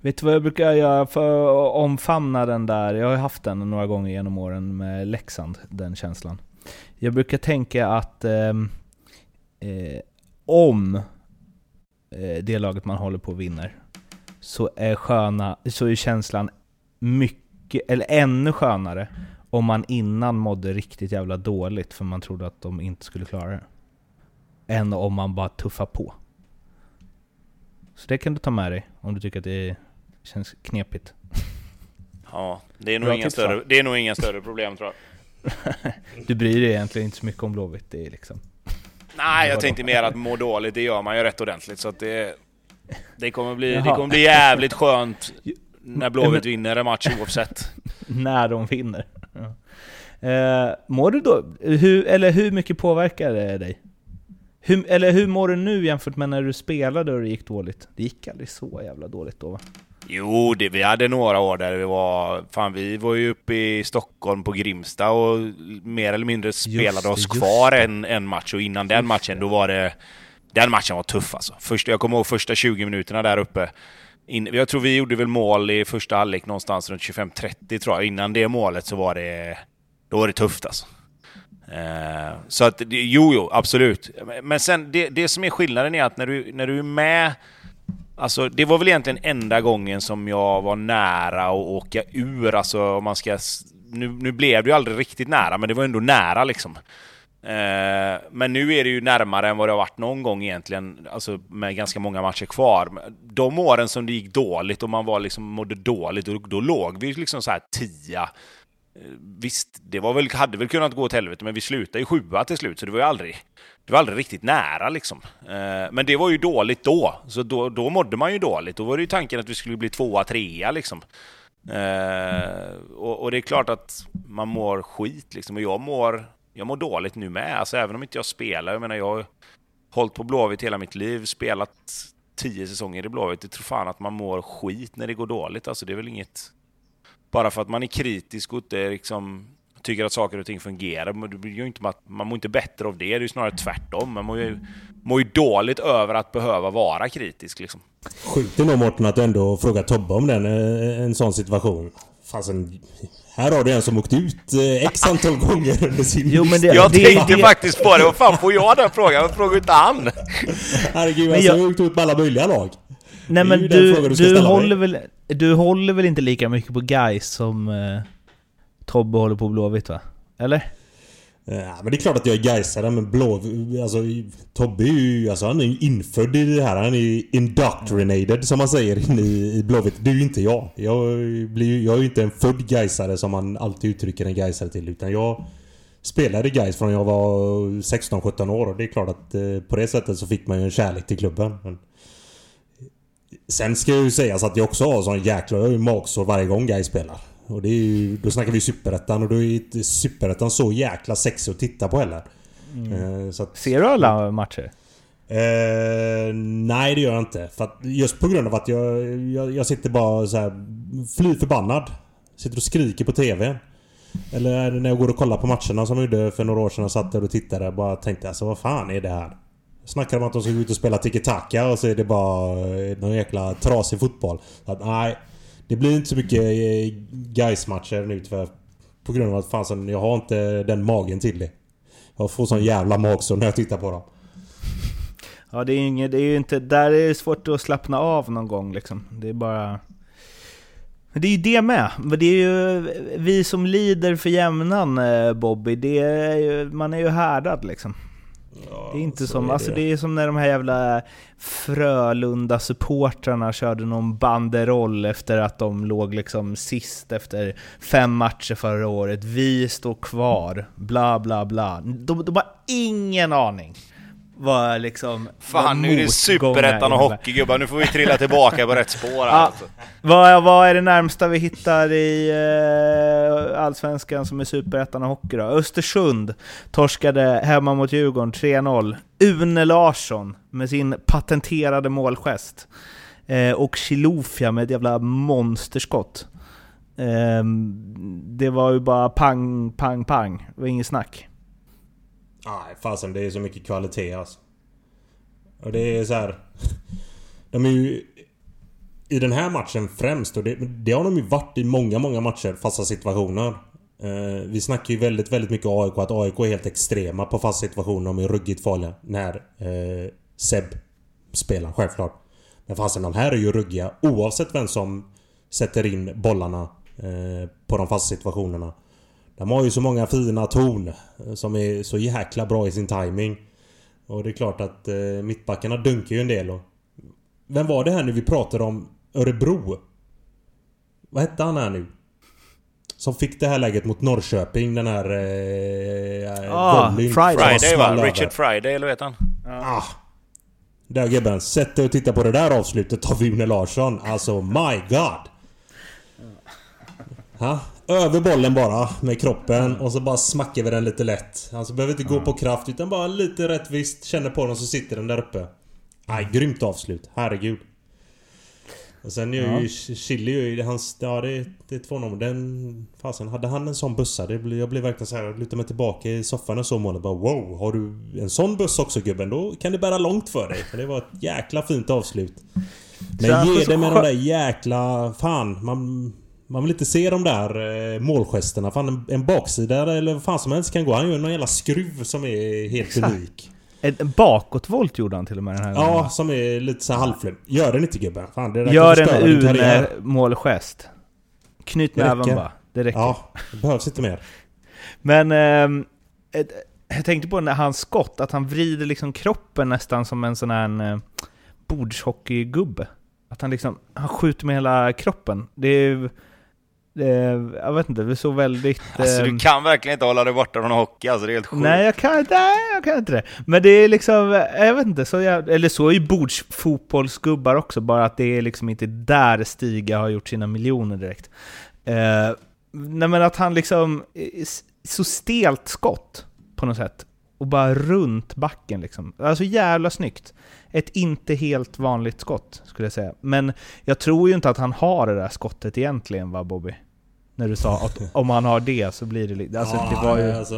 Vet du vad jag brukar göra för att omfamna den där? Jag har haft den några gånger genom åren med Leksand, den känslan. Jag brukar tänka att eh, eh, om eh, det laget man håller på vinner, så är, sköna, så är känslan mycket, eller ännu skönare om man innan mådde riktigt jävla dåligt för man trodde att de inte skulle klara det. Än om man bara tuffar på. Så det kan du ta med dig om du tycker att det känns knepigt. Ja, det är nog, inga större, det är nog inga större problem tror jag. du bryr dig egentligen inte så mycket om Blåvitt, det är liksom... Nej, jag tänkte mer att må dåligt, det gör man ju rätt ordentligt. Så att det, det, kommer bli, det kommer bli jävligt skönt när Blåvitt vinner en match oavsett. när de vinner. Ja. Eh, mår du då, hur, eller hur mycket påverkar det dig? Hur, eller hur mår du nu jämfört med när du spelade och det gick dåligt? Det gick aldrig så jävla dåligt då va? Jo, det, vi hade några år där vi var... Fan, vi var ju uppe i Stockholm på Grimsta och mer eller mindre spelade det, oss kvar en, en match. Och innan den matchen, då var det... Den matchen var tuff alltså. Först, jag kommer ihåg första 20 minuterna där uppe. In, jag tror vi gjorde väl mål i första halvlek någonstans runt 25-30 tror jag. Innan det målet så var det... Då var det tufft alltså. Eh, så att, jo, jo, absolut. Men sen, det, det som är skillnaden är att när du, när du är med Alltså, det var väl egentligen enda gången som jag var nära att åka ur. Alltså, om man ska... Nu, nu blev det ju aldrig riktigt nära, men det var ändå nära liksom. Eh, men nu är det ju närmare än vad det har varit någon gång egentligen, alltså med ganska många matcher kvar. De åren som det gick dåligt och man var liksom, mådde dåligt, då, då låg vi liksom så här tia Eh, visst, det var väl, hade väl kunnat gå åt helvete, men vi slutade ju sjua till slut, så det var ju aldrig, det var aldrig riktigt nära liksom. Eh, men det var ju dåligt då, så då, då mådde man ju dåligt. Då var det ju tanken att vi skulle bli tvåa, trea liksom. Eh, och, och, det är klart att man mår skit liksom, och jag mår, jag mår dåligt nu med. Alltså även om inte jag spelar, jag menar jag har hållit på Blåvitt hela mitt liv, spelat tio säsonger i Blåvitt. Det tror fan att man mår skit när det går dåligt. Alltså det är väl inget bara för att man är kritisk och inte liksom tycker att saker och ting fungerar. man mår inte bättre av det, det är ju snarare tvärtom. Man mår ju, mår ju dåligt över att behöva vara kritisk. Liksom. Sjukt nog Mårten att du ändå frågar Tobbe om den, eh, en sån situation. Fasen, här har du en som åkt ut eh, x antal gånger under sin jo, men det, Jag det, tänkte det, faktiskt på det, vad fan får jag den frågan? Vad frågar inte han? Herregud, alltså, jag har åkt ut med alla möjliga lag. Nej men du, du, du håller väl, du håller väl inte lika mycket på guys som eh, Tobbe håller på Blåvitt va? Eller? Ja, men det är klart att jag är Gaisare men blå... Alltså Tobbe är ju... Alltså han är ju infödd i det här. Han är ju indoctrinated som man säger i, i Blåvitt. Det är ju inte jag. Jag, blir, jag är ju inte en född Gaisare som man alltid uttrycker en Gaisare till. Utan jag spelade Gais från jag var 16-17 år. Och det är klart att eh, på det sättet så fick man ju en kärlek till klubben. Men Sen ska ju sägas att jag också har sån jäkla magsår varje gång Gais spelar. Och det är ju, då snackar vi Superettan och då är inte Superettan så jäkla sexig att titta på heller. Eh, så att, Ser du alla matcher? Eh, nej det gör jag inte. För just på grund av att jag, jag, jag sitter bara så här fly förbannad. Sitter och skriker på TV. Eller när jag går och kollar på matcherna som jag gjorde för några år sedan och satt där och tittade. Bara tänkte alltså vad fan är det här? Snackar de om att de ska gå ut och spela tiki-taka och så är det bara eh, någon jäkla trasig fotboll. Så att, nej. Det blir inte så mycket eh, Gais-matcher nu tyvärr. På grund av att fan, jag har inte den magen till det. Jag får sån jävla magsår när jag tittar på dem. Ja, det är, inget, det är ju inte... Där är det svårt att slappna av någon gång liksom. Det är bara... Men det är ju det med. Men Det är ju vi som lider för jämnan eh, Bobby, det är ju, man är ju härdad liksom. Det är inte som, är alltså det. det är som när de här jävla Frölunda-supportrarna körde någon banderoll efter att de låg liksom sist efter fem matcher förra året. Vi står kvar, bla bla bla. De, de har ingen aning vad liksom... Fan, nu är det superettan och innebär. hockey gubbar. Nu får vi trilla tillbaka på rätt spår här. Ja. Alltså. Vad, vad är det närmsta vi hittar i eh, Allsvenskan som är Superettan och hockey då? Östersund torskade hemma mot Djurgården 3-0. Une Larsson med sin patenterade målgest. Eh, och Chilufya med ett jävla monsterskott. Eh, det var ju bara pang, pang, pang. Det var inget snack. Nej, fasen det är så mycket kvalitet alltså. Och det är så här. De är ju... I den här matchen främst, och det, det har de ju varit i många, många matcher, fasta situationer. Eh, vi snackar ju väldigt, väldigt mycket AIK, att AIK är helt extrema på fasta situationer. De är ruggigt farliga när eh, Seb spelar, självklart. Men fasen, de här är ju ruggiga oavsett vem som sätter in bollarna eh, på de fasta situationerna. De har ju så många fina torn eh, som är så jäkla bra i sin timing. Och det är klart att eh, mittbackarna dunkar ju en del och... Vem var det här nu vi pratade om? Örebro? Vad hette han här nu? Som fick det här läget mot Norrköping, den här... Eh, Ah, volleyn Friday. va? Richard Friday, eller vet han? Ah. Där gubben, sätt dig och titta på det där avslutet av Une Larsson. Alltså my God! Ha? Över bollen bara med kroppen och så bara smackar vi den lite lätt. Alltså behöver inte gå på kraft utan bara lite rättvist. Känner på den så sitter den där uppe. Aj, grymt avslut. Herregud. Och sen gör ju Chili ju hans... Ja det, det är två nummer. Den... Fasen, hade han en sån bussa? Det blir, jag blev verkligen så här, lutade mig tillbaka i soffan och så målet bara wow. Har du en sån buss också gubben? Då kan det bära långt för dig. För det var ett jäkla fint avslut. Men ge det med de där jäkla... Fan, man... Man vill inte se de där eh, målgesterna. Fan en, en baksida eller vad fan som helst kan gå. Han gör någon jävla skruv som är helt Exakt. unik. En bakåtvolt gjorde han till och med den här gången. Ja, som är lite så halvflum. Gör den inte gubben. Fan, det Gör en. Une-målgest. Knyt näven bara. Det räcker. Ja, det behövs inte mer. Men ett, jag tänkte på när hans skott, att han vrider liksom kroppen nästan som en sån här eh, bordshockeygubbe. Att han liksom, han skjuter med hela kroppen. Det är det är, jag vet inte, det är så väldigt... Alltså ehm, du kan verkligen inte hålla dig borta från hockey, alltså det är helt sjukt. Nej, jag kan, nej, jag kan inte det. Men det är liksom, jag vet inte, så jag, eller så är ju bordsfotbollsgubbar också, bara att det är liksom inte där Stiga har gjort sina miljoner direkt. Eh, nej men att han liksom, eh, så stelt skott på något sätt. Och bara runt backen liksom. Alltså jävla snyggt. Ett inte helt vanligt skott, skulle jag säga. Men jag tror ju inte att han har det där skottet egentligen va, Bobby? När du sa att om han har det så blir det lite... Alltså det var ju... Alltså,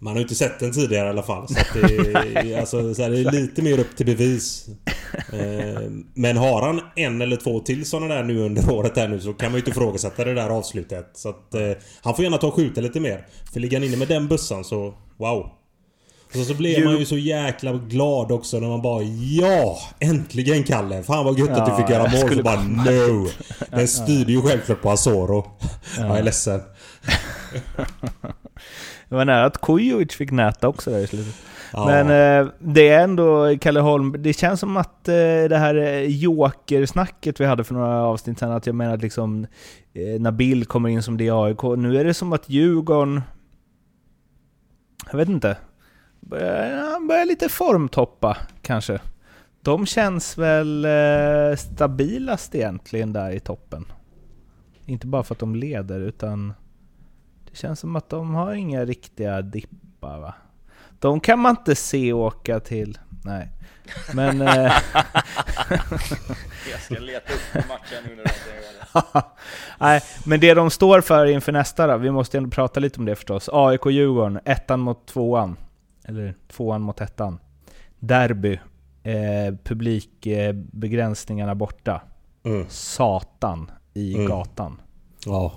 man har ju inte sett den tidigare i alla fall. Så det, är- alltså, så här, det är lite mer upp till bevis. Eh, Men har han en eller två till sådana där nu under året här nu så kan man ju inte ifrågasätta det där avslutet. Så att eh, han får gärna ta och skjuta lite mer. För ligger han inne med den bussan så wow. Och så, blev man ju så jäkla glad också när man bara Ja! Äntligen Kalle! Fan vad gött att du Ja, fick göra mål. Så bara No! Den styrde ju självklart på Asoro. Jag är ledsen. Det var nära att Kujovic fick näta också där i slutet. Ja. Men eh, det är ändå, Kalle Holm, det känns som att eh, det här eh, jokersnacket vi hade för några avsnitt sedan, att jag menar att liksom eh, Nabil kommer in som det i AIK, nu är det som att Djurgården, jag vet inte, börjar, börjar lite formtoppa kanske. De känns väl eh, stabilast egentligen där i toppen. Inte bara för att de leder, utan det känns som att de har inga riktiga dippar va? De kan man inte se åka till... Nej. Men... eh, Jag ska leta upp matchen nu när du det. Nej, men det de står för inför nästa då, vi måste ändå prata lite om det förstås. AIK-Djurgården, ettan mot tvåan. Eller tvåan mot ettan. Derby. Eh, publikbegränsningarna borta. Mm. Satan i Mm. gatan. Ja.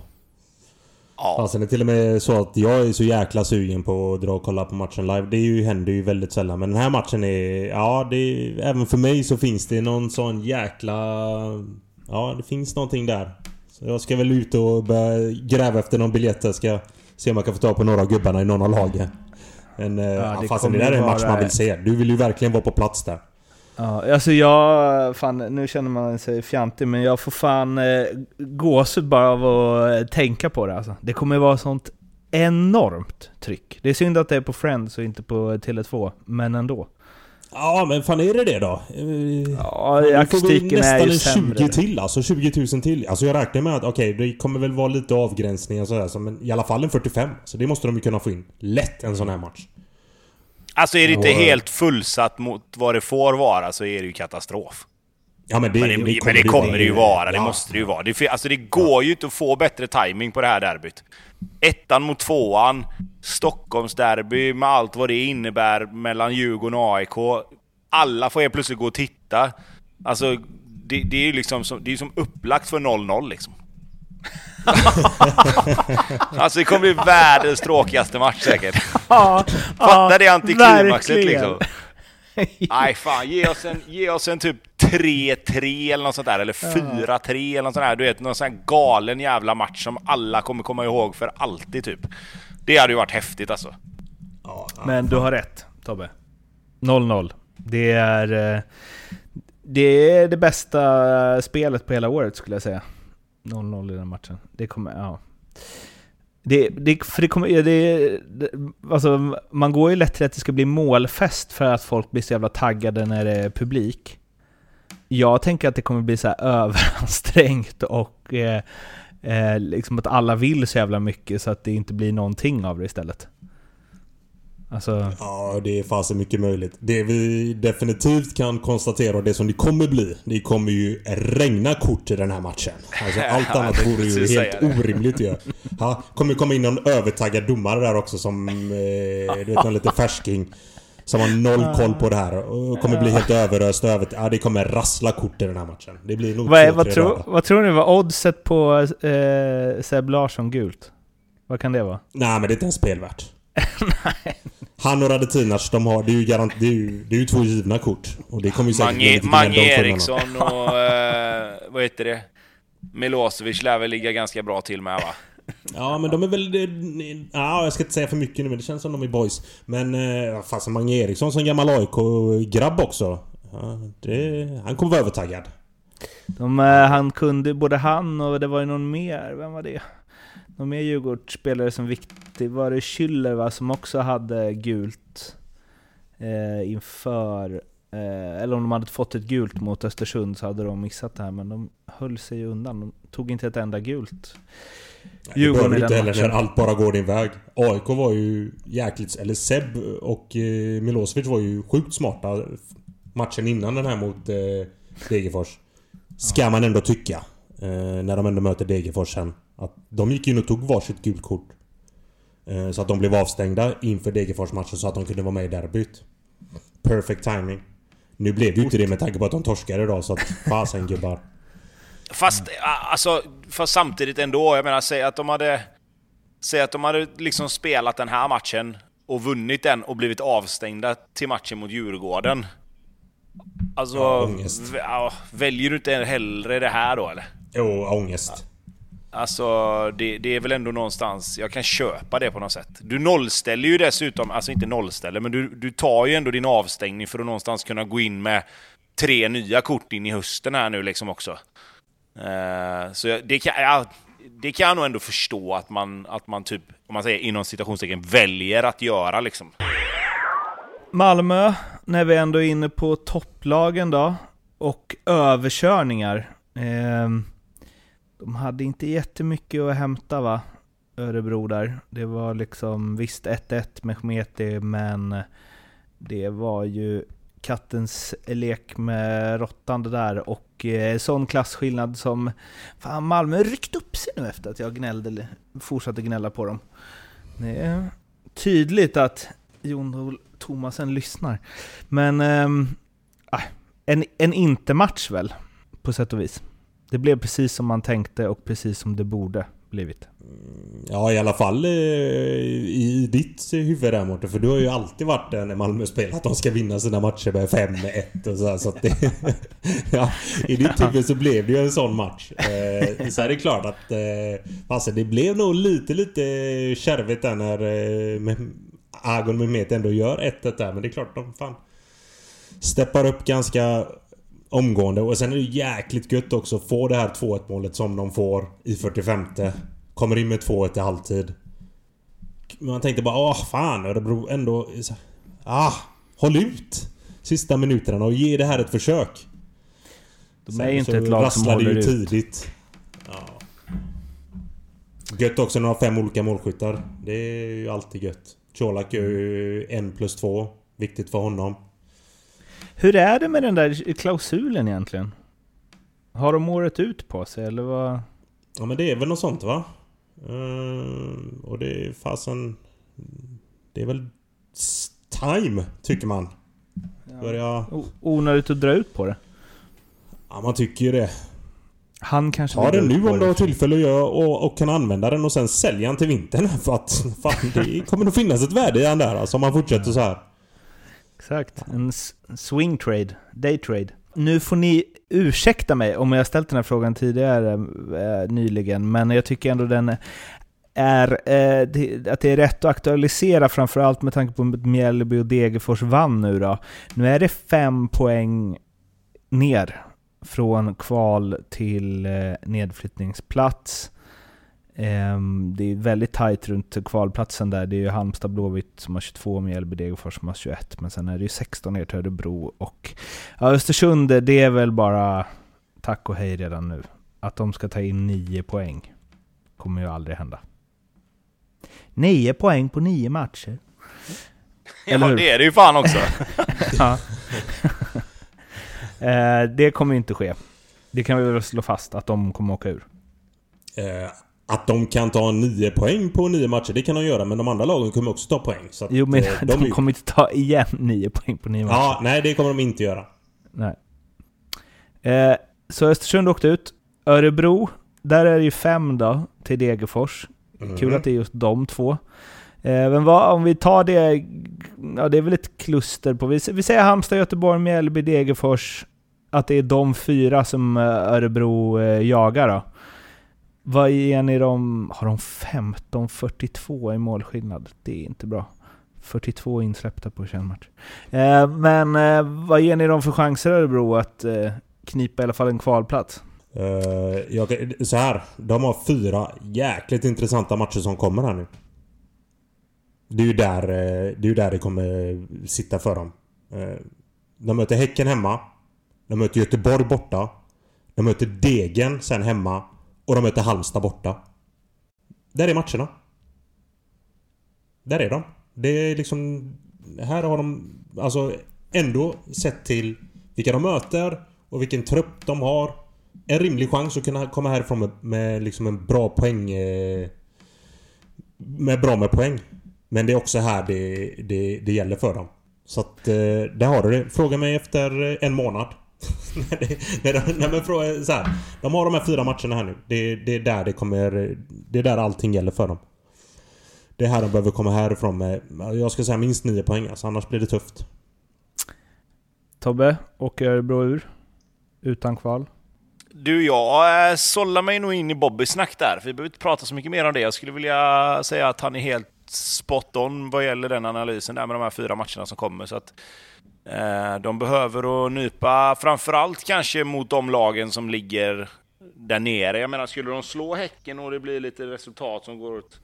Ja. Alltså det är till och med så att jag är så jäkla sugen på att dra och kolla på matchen live. Det är ju, händer ju väldigt sällan. Men den här matchen är... Ja, det är, även för mig så finns det någon sån jäkla... Ja, det finns någonting där. Så jag ska väl ut och börja gräva efter någon biljett. Jag ska se om jag kan få tag på några av gubbarna i någon av lagen. Men ja, det ja, fastän det där är en match man vill se. Du vill ju verkligen vara på plats där. Ja, alltså jag, fan nu känner man sig fjantig men jag får fan eh, gåshud bara av att eh, tänka på det alltså. Det kommer vara sånt enormt tryck. Det är synd att det är på Friends och inte på Tele2, men ändå. Ja, men fan är det det då? Ja, akustiken är nästan ju sämre. 20 till alltså. 20 000 till. Alltså jag räknar med att okej, det kommer väl vara lite avgränsningar sådär. så, Men i alla fall en 45. Så det måste de ju kunna få in. Lätt en sån här match. Alltså är det inte helt fullsatt mot vad det får vara så är det ju katastrof. Ja men det, Men det, men det kommer det ju vara, det Ja. måste det ju vara. Det, alltså det går ju inte att få bättre timing på det här derbyt. Ettan mot tvåan, Stockholmsderby med allt vad det innebär mellan Djurgården och AIK. Alla får helt plötsligt gå och titta. Alltså, det, det är ju liksom som, det är som upplagt för 0-0 liksom. alltså det kommer bli världens tråkigaste match säkert. Ja, Fatta det antiklimaxet liksom. Nej fan, ge oss en, ge oss en typ 3-3 eller något sånt där, eller 4-3 eller något sånt där. Du vet, någon sån här galen jävla match som alla kommer komma ihåg för alltid typ. Det hade ju varit häftigt alltså. Ja. Men du har rätt, Tobbe. 0-0. Det är... eh, Det är det bästa spelet på hela året skulle jag säga. 0-0 i den matchen. Det kommer... Ja. Det, det, för det kommer... det, alltså, man går ju lätt till att det ska bli målfest för att folk blir så jävla taggade när det är publik. Jag tänker att det kommer bli så här överansträngt och eh, eh, liksom att alla vill så jävla mycket så att det inte blir någonting av det istället. Alltså... Ja, det är fasen mycket möjligt. Det vi definitivt kan konstatera och det som det kommer bli. Det kommer ju regna kort i den här matchen. Alltså allt annat vore ju helt orimligt ju. Ja, kommer komma in någon övertaggad domare där också som... Eh, du vet, någon liten färsking. Som har noll koll på det här och kommer bli helt överöst över... Ja, det kommer rassla kort i den här matchen. Det blir nog Vad, två, vad, tro, vad tror ni var oddset på eh, Seb Larsson gult? Vad kan det vara? Nej men det är inte ens spelvärt. Han och Radetinac, de har... Det är ju garant, det är ju, det är ju två givna kort. Och det kommer ju säkert Mange, Mange. Eriksson och... Eh, vad heter det? Milosevic lär väl ligga ganska bra till med va? Ja men de är väl... Ja, jag ska inte säga för mycket nu men det känns som de är boys. Men... Eh, fasen Mange Eriksson som gammal AIK-grabb också. Ja, det, han kommer vara övertaggad. De, eh, han kunde, både han och det var ju någon mer, vem var det? Någon mer Djurgårdsspelare som viktig, var det Schüller va, som också hade gult eh, inför, eh, eller om de hade fått ett gult mot Östersund så hade de missat det här, men de höll sig ju undan. De tog inte ett enda gult. Det Djurgården behöver i du inte heller när allt bara går din väg. AIK var ju jäkligt... Eller Seb och eh, Milosevic var ju sjukt smarta matchen innan den här mot eh, Degerfors. Ska man ändå tycka. Eh, när de ändå möter Degerfors sen. Att de gick in och tog varsitt gult kort. Eh, så att de blev avstängda inför Degerfors-matchen så att de kunde vara med i derbyt. Perfect timing. Nu blev ju inte det med tanke på att de torskade idag så att fasen gubbar. Fast, a- alltså, fast samtidigt ändå. Jag menar, säg att de hade... Säg att de hade liksom spelat den här matchen och vunnit den och blivit avstängda till matchen mot Djurgården. Alltså, Ja, ångest. väljer du inte hellre det här då eller? Jo, ångest. Alltså, det, det är väl ändå någonstans... Jag kan köpa det på något sätt. Du nollställer ju dessutom, alltså inte nollställer, men du, du tar ju ändå din avstängning för att någonstans kunna gå in med tre nya kort in i hösten här nu liksom också. Uh, så jag, det, kan, ja, det kan jag nog ändå förstå att man, att man typ, om man säger inom citationstecken, väljer att göra liksom. Malmö, när vi ändå är inne på topplagen då, och överkörningar. Uh de hade inte jättemycket att hämta va, Örebro där. Det var liksom visst 1-1 med Schmeti, men det var ju kattens lek med råttan det där och eh, sån klasskillnad som... Fan, Malmö ryckt upp sig nu efter att jag gnällde, fortsatte gnälla på dem. Det är tydligt att Jon Thomasen lyssnar. Men... Eh, en, en inte-match väl, på sätt och vis. Det blev precis som man tänkte och precis som det borde blivit. Ja, i alla fall eh, i ditt huvud där Mårten. För du har ju alltid varit där när Malmö spelar att de ska vinna sina matcher med 5-1 och så, här, så att det, ja, I ditt huvud så blev det ju en sån match. Eh, så är det klart att... Eh, alltså det blev nog lite, lite kärvigt där när eh, Agon Mehmet ändå gör 1-1 där. Men det är klart de fan... Steppar upp ganska omgående. Och sen är det jäkligt gött också att få det här 2-1 målet som de får i 45 Kommer in med 2-1 i halvtid. Man tänkte bara åh fan Örebro ändå... Ah! Håll ut! Sista minuterna och ge det här ett försök. De är ju inte ett lag som håller ju ut. tidigt. Ja. Gött också när de har fem olika målskyttar. Det är ju alltid gött. Colak gör ju en plus två. Viktigt för honom. Hur är det med den där klausulen egentligen? Har de året ut på sig eller vad? Ja men det är väl något sånt va? Uh, och det är fasen... Det är väl time, tycker man. Börja... Onödigt att dra ut på det. Ja, man tycker ju det. Han kanske Ta den nu om du har tillfälle att göra och, och, kan använda den och sen sälja den till vintern. För att fan, det kommer nog finnas ett värde i den där alltså, om man fortsätter så här. Exakt. En swing trade. Day trade. Nu får ni ursäkta mig om jag ställt den här frågan tidigare eh, nyligen, men jag tycker ändå den är eh, det, att det är rätt att aktualisera, framförallt med tanke på att Mjällby och Degerfors vann nu då. Nu är det fem poäng ner från kval till eh, nedflyttningsplats. Um, det är väldigt tajt runt kvalplatsen där. Det är ju Halmstad Blåvitt som har 22, Mjällby Degerfors som har 21. Men sen är det ju 16 ner till Örebro och ja, Östersund, det är väl bara tack och hej redan nu. Att de ska ta in 9 poäng kommer ju aldrig hända. 9 poäng på 9 matcher. ja, det är det ju fan också. uh, det kommer ju inte ske. Det kan vi väl slå fast, att de kommer åka ur. Uh. Att de kan ta 9 poäng på 9 matcher, det kan de göra. Men de andra lagen kommer också ta poäng. Så jo, men att, de, de kommer inte ta igen 9 poäng på 9 matcher. Ja, nej det kommer de inte göra. Nej. Eh, så Östersund åkte ut. Örebro, där är det ju 5 då, till Degerfors. Mm. Kul att det är just de två. Eh, men vad, om vi tar det, ja det är väl ett kluster på, vi, vi säger Halmstad, Göteborg, Mjällby, Degerfors. Att det är de fyra som Örebro eh, jagar då. Vad ger ni dem? Har de 15-42 i målskillnad? Det är inte bra. 42 insläppta på 21 match. Eh, men eh, vad ger ni dem för chanser Örebro att eh, knipa i alla fall en kvalplats? Uh, jag, så här, de har fyra jäkligt intressanta matcher som kommer här nu. Det är ju där, eh, det, är där det kommer sitta för dem. Eh, de möter Häcken hemma. De möter Göteborg borta. De möter Degen sen hemma. Och de möter Halmstad borta. Där är matcherna. Där är de. Det är liksom... Här har de alltså ändå sett till vilka de möter och vilken trupp de har. En rimlig chans att kunna komma härifrån med, med liksom en bra poäng... Eh, med bra med poäng. Men det är också här det, det, det gäller för dem. Så att, eh, där har du det. Fråga mig efter en månad. nej, nej, men fråga, så här, de har de här fyra matcherna här nu. Det, det, är där det kommer... Det är där allting gäller för dem. Det är här de behöver komma härifrån med, jag ska säga minst nio poäng alltså, annars blir det tufft. Tobbe, åker Örebro ur? Utan kval? Du, jag äh, sållar mig nog in i Bobbys snack där. För vi behöver inte prata så mycket mer om det. Jag skulle vilja säga att han är helt spot on vad gäller den analysen där med de här fyra matcherna som kommer. Så att Eh, de behöver att nypa, framförallt kanske mot de lagen som ligger där nere. Jag menar, skulle de slå Häcken och det blir lite resultat som går åt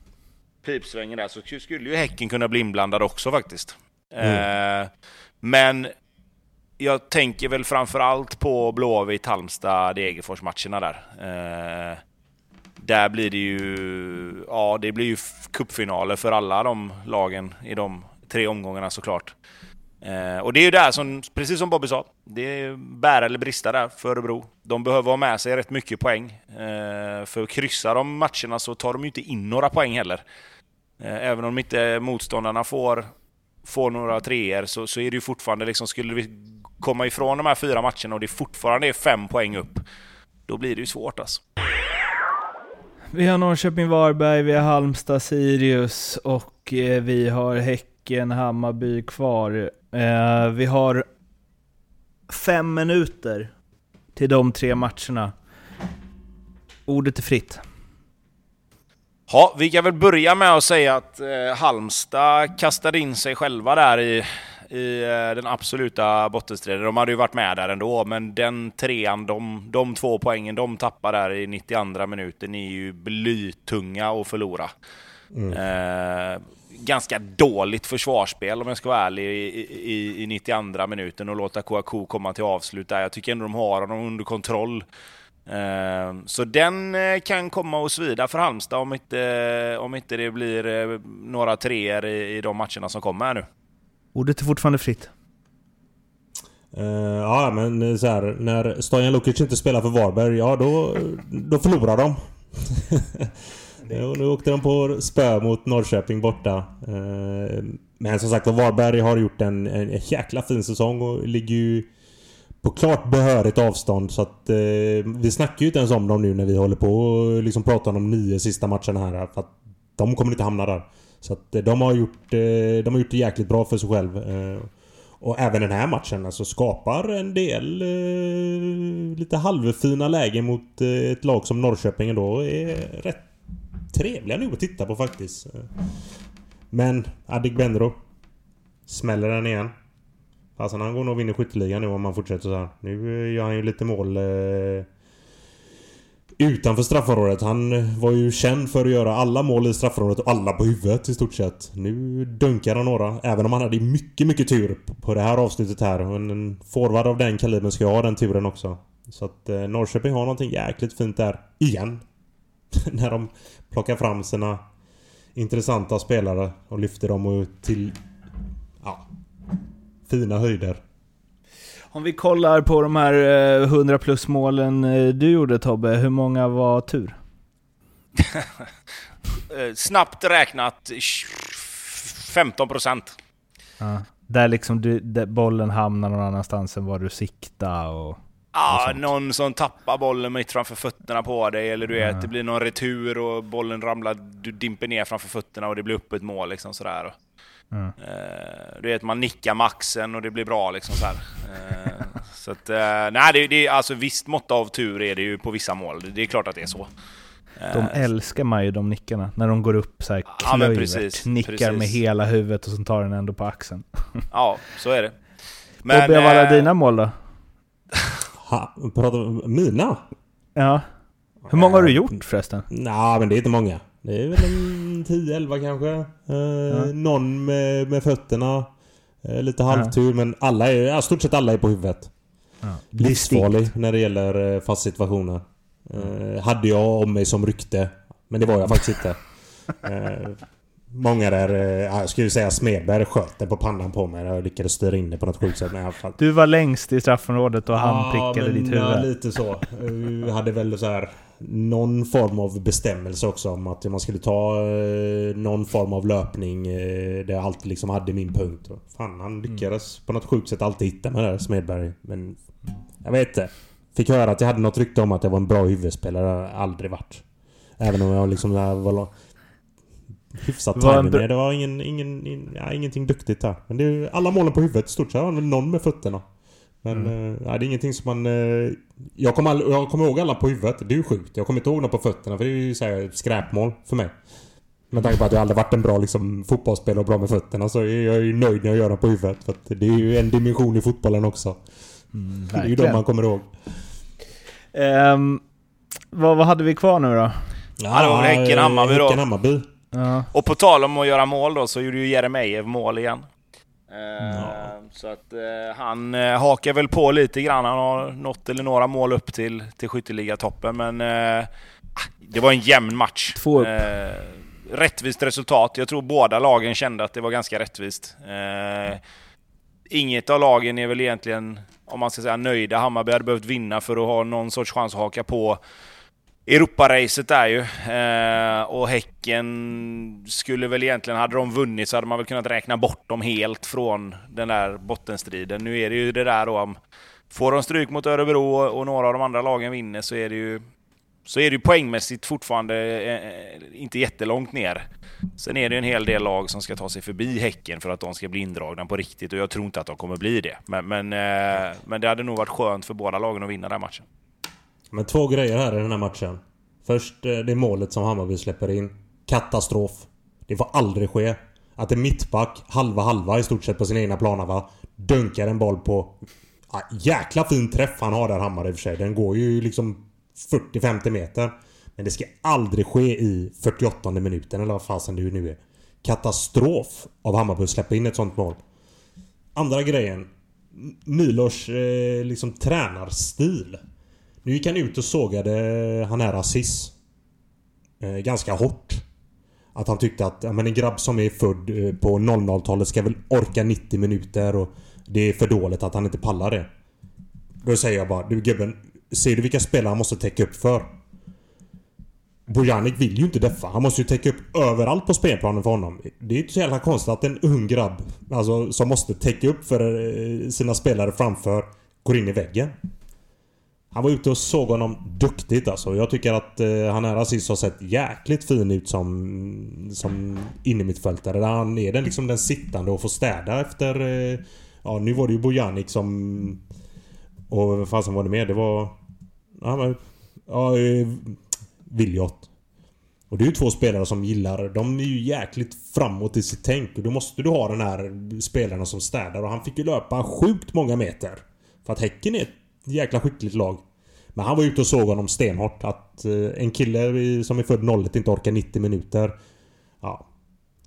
pipsvängen där, så skulle ju Häcken kunna bli inblandad också faktiskt. Mm. Eh, men jag tänker väl framförallt på Blåvitt, Halmstad, Degerfors-matcherna där. Eh, där blir det ju... Ja, det blir ju cupfinaler för alla de lagen i de tre omgångarna såklart. Eh, och det är ju där som, precis som Bobby sa, det är bära eller brista där för Örebro. De behöver ha med sig rätt mycket poäng. Eh, för kryssar de matcherna så tar de ju inte in några poäng heller. Eh, även om inte motståndarna får, får några treor så, så är det ju fortfarande liksom, skulle vi komma ifrån de här fyra matcherna och det fortfarande är fem poäng upp, då blir det ju svårt alltså. Vi har Norrköping-Varberg, vi har Halmstad-Sirius och eh, vi har Häcken-Hammarby kvar. Eh, vi har fem minuter till de tre matcherna. Ordet är fritt. Ja, vi kan väl börja med att säga att eh, Halmstad kastade in sig själva där i, i eh, den absoluta bottenstriden. De hade ju varit med där ändå, men den trean, de, de två poängen de tappar där i 92 minuten är ju blytunga att förlora. Mm. Eh, ganska dåligt försvarsspel om jag ska vara ärlig i, i, i 92 minuten och låta Kouakou komma till avslut där. Jag tycker ändå de har honom under kontroll. Eh, så den eh, kan komma och svida för Halmstad om inte, om inte det blir några treor i, i de matcherna som kommer här nu. Ordet är fortfarande fritt. Uh, ja, men så här, när Stojan Lukic inte spelar för Varberg, ja då, då förlorar de. nu åkte de på spö mot Norrköping borta. Uh, men som sagt Varberg har gjort en, en jäkla fin säsong och ligger ju på klart behörigt avstånd. Så att eh, vi snackar ju inte ens om dem nu när vi håller på och liksom pratar om de nio sista matcherna här. För att de kommer inte hamna där. Så att eh, de har gjort, eh, de har gjort det jäkligt bra för sig själv. Eh, och även den här matchen alltså skapar en del eh, lite halvfina lägen mot eh, ett lag som Norrköping ändå är rätt trevliga nu att titta på faktiskt. Men Adegbenro smäller den igen. Fasen han går nog och vinner skytteligan nu om han fortsätter så här. Nu gör han ju lite mål eh, utanför straffområdet. Han var ju känd för att göra alla mål i straffområdet och alla på huvudet i stort sett. Nu dunkar han några. Även om han hade mycket, mycket tur på det här avslutet här. Men en forward av den kalibern ska ha den turen också. Så att eh, Norrköping har någonting jäkligt fint där. Igen. När de plockar fram sina intressanta spelare och lyfter dem till fina höjder. Om vi kollar på de här 100 eh, plus målen eh, du gjorde Tobbe, hur många var tur? Eh, snabbt räknat 15 procent. Ja, där liksom du, där bollen hamnar någon annanstans än var du siktar och... Ja, någon som tappar bollen mitt framför fötterna på dig, eller du vet, ja. det blir någon retur och bollen ramlar, du dimper ner framför fötterna och det blir upp ett mål liksom sådär. Mm. Du vet, man nickar maxen och det blir bra liksom så här. Så att, uh, nej, det, det, alltså visst mått av tur är det ju på vissa mål. Det är klart att det är så. De älskar man ju, de nickarna. När de går upp så här klöjvert, ja, precis, nickar precis. med hela huvudet och så tar den ändå på axeln. ja, så är det. Men... Tobbe, vad alla dina mål då? Ha, pratar mina? Ja. Hur många har du gjort förresten? Nej, men det är inte många. Det är väl en 10-11 kanske. Eh, ja. Någon med, med fötterna. Eh, lite halvtur, ja. men alla är, ja, stort sett alla är på huvudet. Ja. Livsfarlig när det gäller eh, fast situationer. Eh, hade jag om mig som rykte. Men det var jag faktiskt inte. Eh, många där, eh, jag skulle säga Smedberg sköt den på pannan på mig. Jag lyckades styra in det på något sjukt sätt. Men i alla fall. Du var längst i straffområdet och han prickade men, ditt huvud. Ja, lite så. Jag hade väl så här någon form av bestämmelse också om att man skulle ta eh, någon form av löpning eh, där jag alltid liksom hade min punkt. Fan, han lyckades mm. på något sjukt sätt alltid hitta mig där, Smedberg. Men jag vet inte. Fick höra att jag hade något rykte om att jag var en bra huvudspelare. Det har jag aldrig varit. Även om jag liksom var hyfsat med. Det var ingen, ingen, ja, ingenting duktigt där. Men det är alla målen på huvudet stort sett. Någon med fötterna. Men mm. äh, det är ingenting som man... Äh, jag, kommer all, jag kommer ihåg alla på huvudet. Det är ju sjukt. Jag kommer inte ihåg några på fötterna för det är ju så här skräpmål för mig. Med tanke på att jag aldrig varit en bra liksom, fotbollsspelare och bra med fötterna så är jag ju nöjd när jag gör det på huvudet. För att det är ju en dimension i fotbollen också. Mm, det är ju de man kommer ihåg. Um, vad, vad hade vi kvar nu då? Ja, det var Häcken-Hammarby då. Häcken-Hammarby. Ja. Och på tal om att göra mål då så gjorde ju Jeremejeff mål igen. Ja. Så att eh, han eh, hakar väl på lite grann. Han har något eller några mål upp till, till skytteligatoppen. Men eh, det var en jämn match. Två upp. Eh, rättvist resultat. Jag tror båda lagen kände att det var ganska rättvist. Inget av lagen är väl egentligen, om man ska säga nöjda. Hammarby hade behövt vinna för att ha någon sorts chans att haka på Europaracet där ju. Eh, och Häcken skulle väl egentligen, hade de vunnit så hade man väl kunnat räkna bort dem helt från den där bottenstriden. Nu är det ju det där då om Får de stryk mot Örebro och några av de andra lagen vinner så är det ju så är det ju poängmässigt fortfarande eh, eh inte jättelångt ner. Sen är det en hel del lag som ska ta sig förbi Häcken för att de ska bli indragna på riktigt och jag tror inte att de kommer bli det. Men, men, eh, men det hade nog varit skönt för båda lagen att vinna den matchen. Men två grejer här i den här matchen. Först eh, det målet som Hammarby släpper in. Katastrof. Det får aldrig ske. Att en mittback, halva halva i stort sett på sin egna planhalva, dunkar en boll på... Ja, jäkla fin träff han har där Hammar i och för sig. Den går ju liksom 40-50 meter. Men det ska aldrig ske i 48 minuten eller vad fasen det nu är. Katastrof av Hammarby att släppa in ett sånt mål. Andra grejen. Milos eh, liksom tränarstil. Nu gick han ut och sågade han här Aziz. Eh, ganska hårt. Att han tyckte att ja, men en grabb som är född eh, på 00-talet ska väl orka 90 minuter och det är för dåligt att han inte pallar det. Då säger jag bara, du gubben, ser du vilka spelare han måste täcka upp för? Bojanic vill ju inte deffa. Han måste ju täcka upp överallt på spelplanen för honom. Det är inte så jävla konstigt att en ung grabb, alltså som måste täcka upp för eh, sina spelare framför, går in i väggen. Han var ute och såg honom duktigt alltså. Jag tycker att eh, han här assist har sett jäkligt fin ut som, som innermittfältare. Där han är den liksom den sittande och får städa efter... Eh, ja, nu var det ju Bojanic som... Och vad fasen var det mer? Det var... Ja, men, ja Viljot. Och det är ju två spelare som gillar... De är ju jäkligt framåt i sitt tänk. Och då måste du ha den här spelarna som städar. Och han fick ju löpa sjukt många meter. För att Häcken är ett jäkla skickligt lag. Men han var ute och såg honom stenhårt. Att eh, en kille som är född 01 inte orkar 90 minuter. Ja.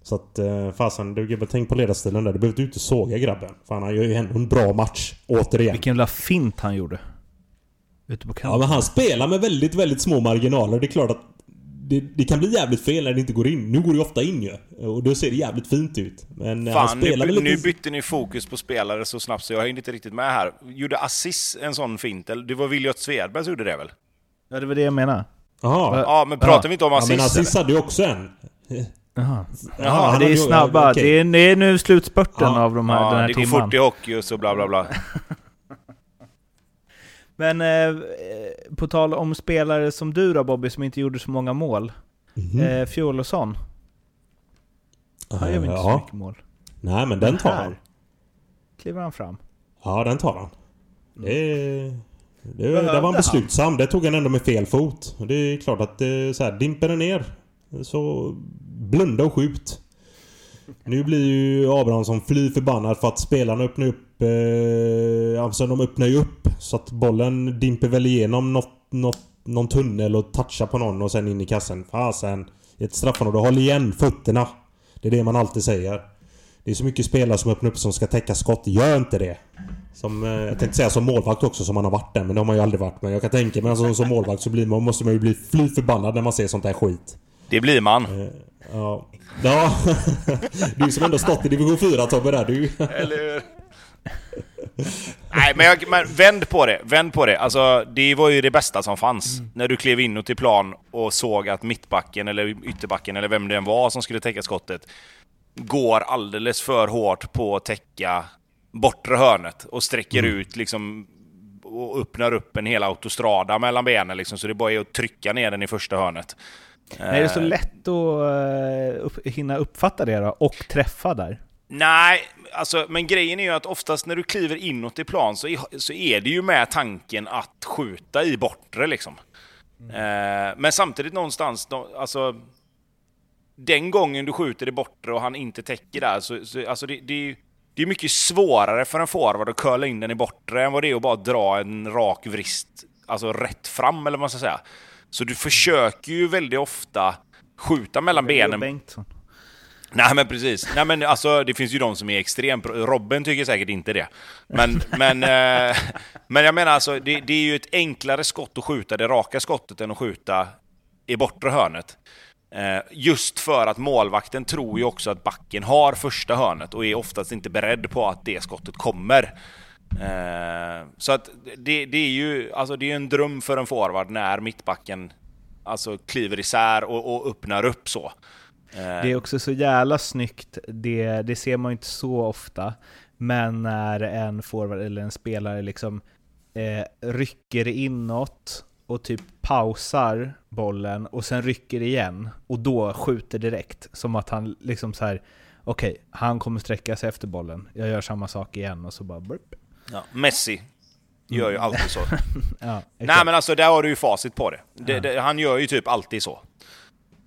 Så att eh, fasen, du gubben tänk på ledarstilen där. Du behöver inte ut och såga grabben. Fan han gör ju ändå en bra match. Återigen. Vilken jävla fint han gjorde. Ute på Ja kanten. men han spelar med väldigt, väldigt små marginaler. Det är klart att det, det kan bli jävligt fel när det inte går in. Nu går det ju ofta in ju. Och då ser det jävligt fint ut. Men eh, han Fan, nu, spelar nu lite... bytte ni fokus på spelare så snabbt så jag hängde inte riktigt med här. Gjorde Assis en sån fint? Eller det var Viljot Svedberg som gjorde det väl? Ja, det var det jag menade. Jaha. Ja, men pratar Ja. vi inte om Ja Assis? men eller? Aziz hade ju också en. Jaha. Jaha, han det är snabba. okej. Det, är, det är nu slutspurten Ja. av de här, den Ja, här det går timman. fort i hockey och så bla bla bla. Men eh, på tal om spelare som du då Bobby, som inte gjorde så många mål. Mhm. Eh, Fjolosson. Han gör inte så mycket mål. Nej men den tar han. Kliver han fram. Ja den tar han. Det, är- det, Behövde där var han han? beslutsam. Det tog han ändå med fel fot. Det är klart att det, så här, dimper den ner så blunda och skjut. Nu blir ju Abrahamsson fly förbannad för att spelarna öppnar upp... Eh, alltså de öppnar ju upp så att bollen dimper väl igenom något, något, någon tunnel och touchar på någon och sen in i kassen. Fasen. I ett straffområde, håll igen fötterna. Det är det man alltid säger. Det är så mycket spelare som öppnar upp som ska täcka skott. Gör inte det. Som, eh, jag tänkte säga som målvakt också som man har varit där men det har man ju aldrig varit. Men jag kan tänka mig alltså, som målvakt så blir man, måste man ju bli fly förbannad när man ser sånt här skit. Det blir man. Ja. Ja. Du som ändå stått i division 4 Tobbe där. Du. Eller hur? Nej, men, jag, men vänd på det. Vänd på det. Alltså, det var ju det bästa som fanns. När du klev in till plan och såg att mittbacken eller ytterbacken eller vem det än var som skulle täcka skottet går alldeles för hårt på att täcka bortre hörnet och sträcker ut liksom och öppnar upp en hel autostrada mellan benen liksom, så det bara är att trycka ner den i första hörnet. Nej, det är så Eh, lätt att uh, upp, hinna uppfatta det då, och träffa där. Nej, alltså, men grejen är ju att oftast när du kliver inåt i plan så är, så är det ju med tanken att skjuta i bortre liksom. Eh, men samtidigt någonstans, alltså... Den gången du skjuter i bortre och han inte täcker där, så, så alltså det, det är ju det är mycket svårare för en forward att curla in den i bortre än vad det är att bara dra en rak vrist, alltså rätt fram eller vad man ska säga. Så du försöker ju väldigt ofta skjuta mellan benen Bengtsson. Nej men precis. Nej men alltså det finns ju de som är extremt. Robin tycker säkert inte det. Men, men, eh, men jag menar alltså det, det är ju ett enklare skott att skjuta det raka skottet än att skjuta i bortre hörnet. Eh, just för att målvakten tror ju också att backen har första hörnet och är oftast inte beredd på att det skottet kommer. Eh, så att det, det är ju alltså det är en dröm för en forward när mittbacken alltså kliver isär och, och öppnar upp så. Eh, Det är också så jävla snyggt, det, det ser man ju inte så ofta, men när en forward eller en spelare liksom eh, rycker inåt och typ pausar bollen och sen rycker igen och då skjuter direkt. Som att han liksom så här okej, han kommer sträcka sig efter bollen, jag gör samma sak igen och så bara burp ja, Messi gör ju alltid så. Ja. Nej men alltså där har du ju facit på det. det, Ja. det han gör ju typ alltid så.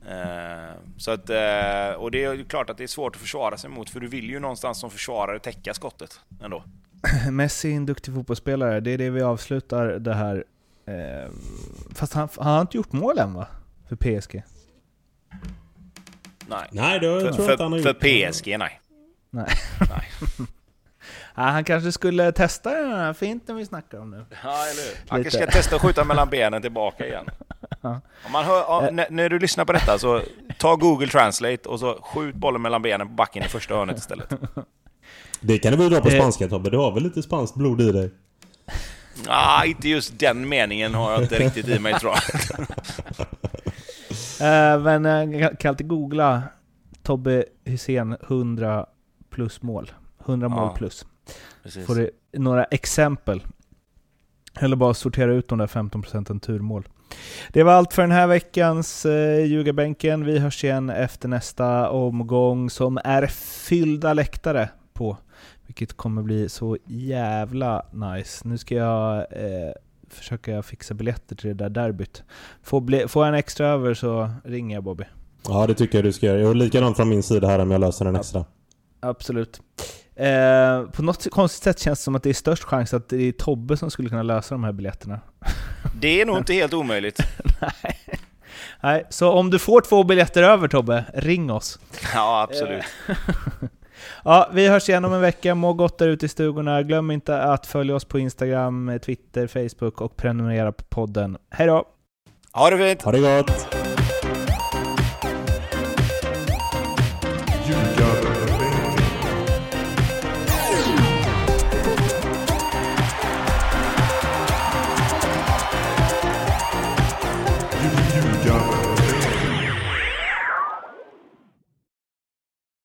Eh, så att, eh, och det är ju klart att det är svårt att försvara sig mot för du vill ju någonstans som försvarare täcka skottet ändå. Messi är en duktig fotbollsspelare, det är det vi avslutar det här. Eh, fast han, han har inte gjort mål än va? För PSG? Nej. Nej, det För, tror jag inte han har för, gjort. för PSG nej. Nej. nej. Ja, han kanske skulle testa den här finten vi snackar om nu. Ja, eller hur? Han Lite. kanske ska testa att skjuta mellan benen tillbaka igen. Ja. Om man hör, ja, när, när du lyssnar på detta så ta Google Translate och så skjut bollen mellan benen på backen i första hörnet istället. Det kan du väl dra på Eh. spanska Tobbe? Du har väl lite spanskt blod i dig? Ah, inte just den meningen har jag inte riktigt i mig tror jag. Eh, men eh, jag kan alltid googla Tobbe Hysén 100 plus mål. 100 mål Ja. plus. Precis. Får du några exempel. Eller bara sortera ut de där 15% turmål. Det var allt för den här veckans eh, ljugarbänken. Vi hörs igen efter nästa omgång som är fyllda läktare på. Vilket kommer bli så jävla nice. Nu ska jag eh, försöka fixa biljetter till det där derbyt. Får, bli, får jag en extra över så ringer jag Bobby. Ja, det tycker jag du ska göra. Och likadant från min sida här om jag löser en extra. Absolut. Eh, på något konstigt sätt känns det som att det är störst chans att det är Tobbe som skulle kunna lösa de här biljetterna. Det är nog inte helt omöjligt. Nej. Nej, så om du får två biljetter över Tobbe, ring oss. Ja, absolut. Ja, vi hörs igen om en vecka. Må gott där ute i stugorna. Glöm inte att följa oss på Instagram, Twitter, Facebook och prenumerera på podden. Hej då! Ha det fint! Ha det gott!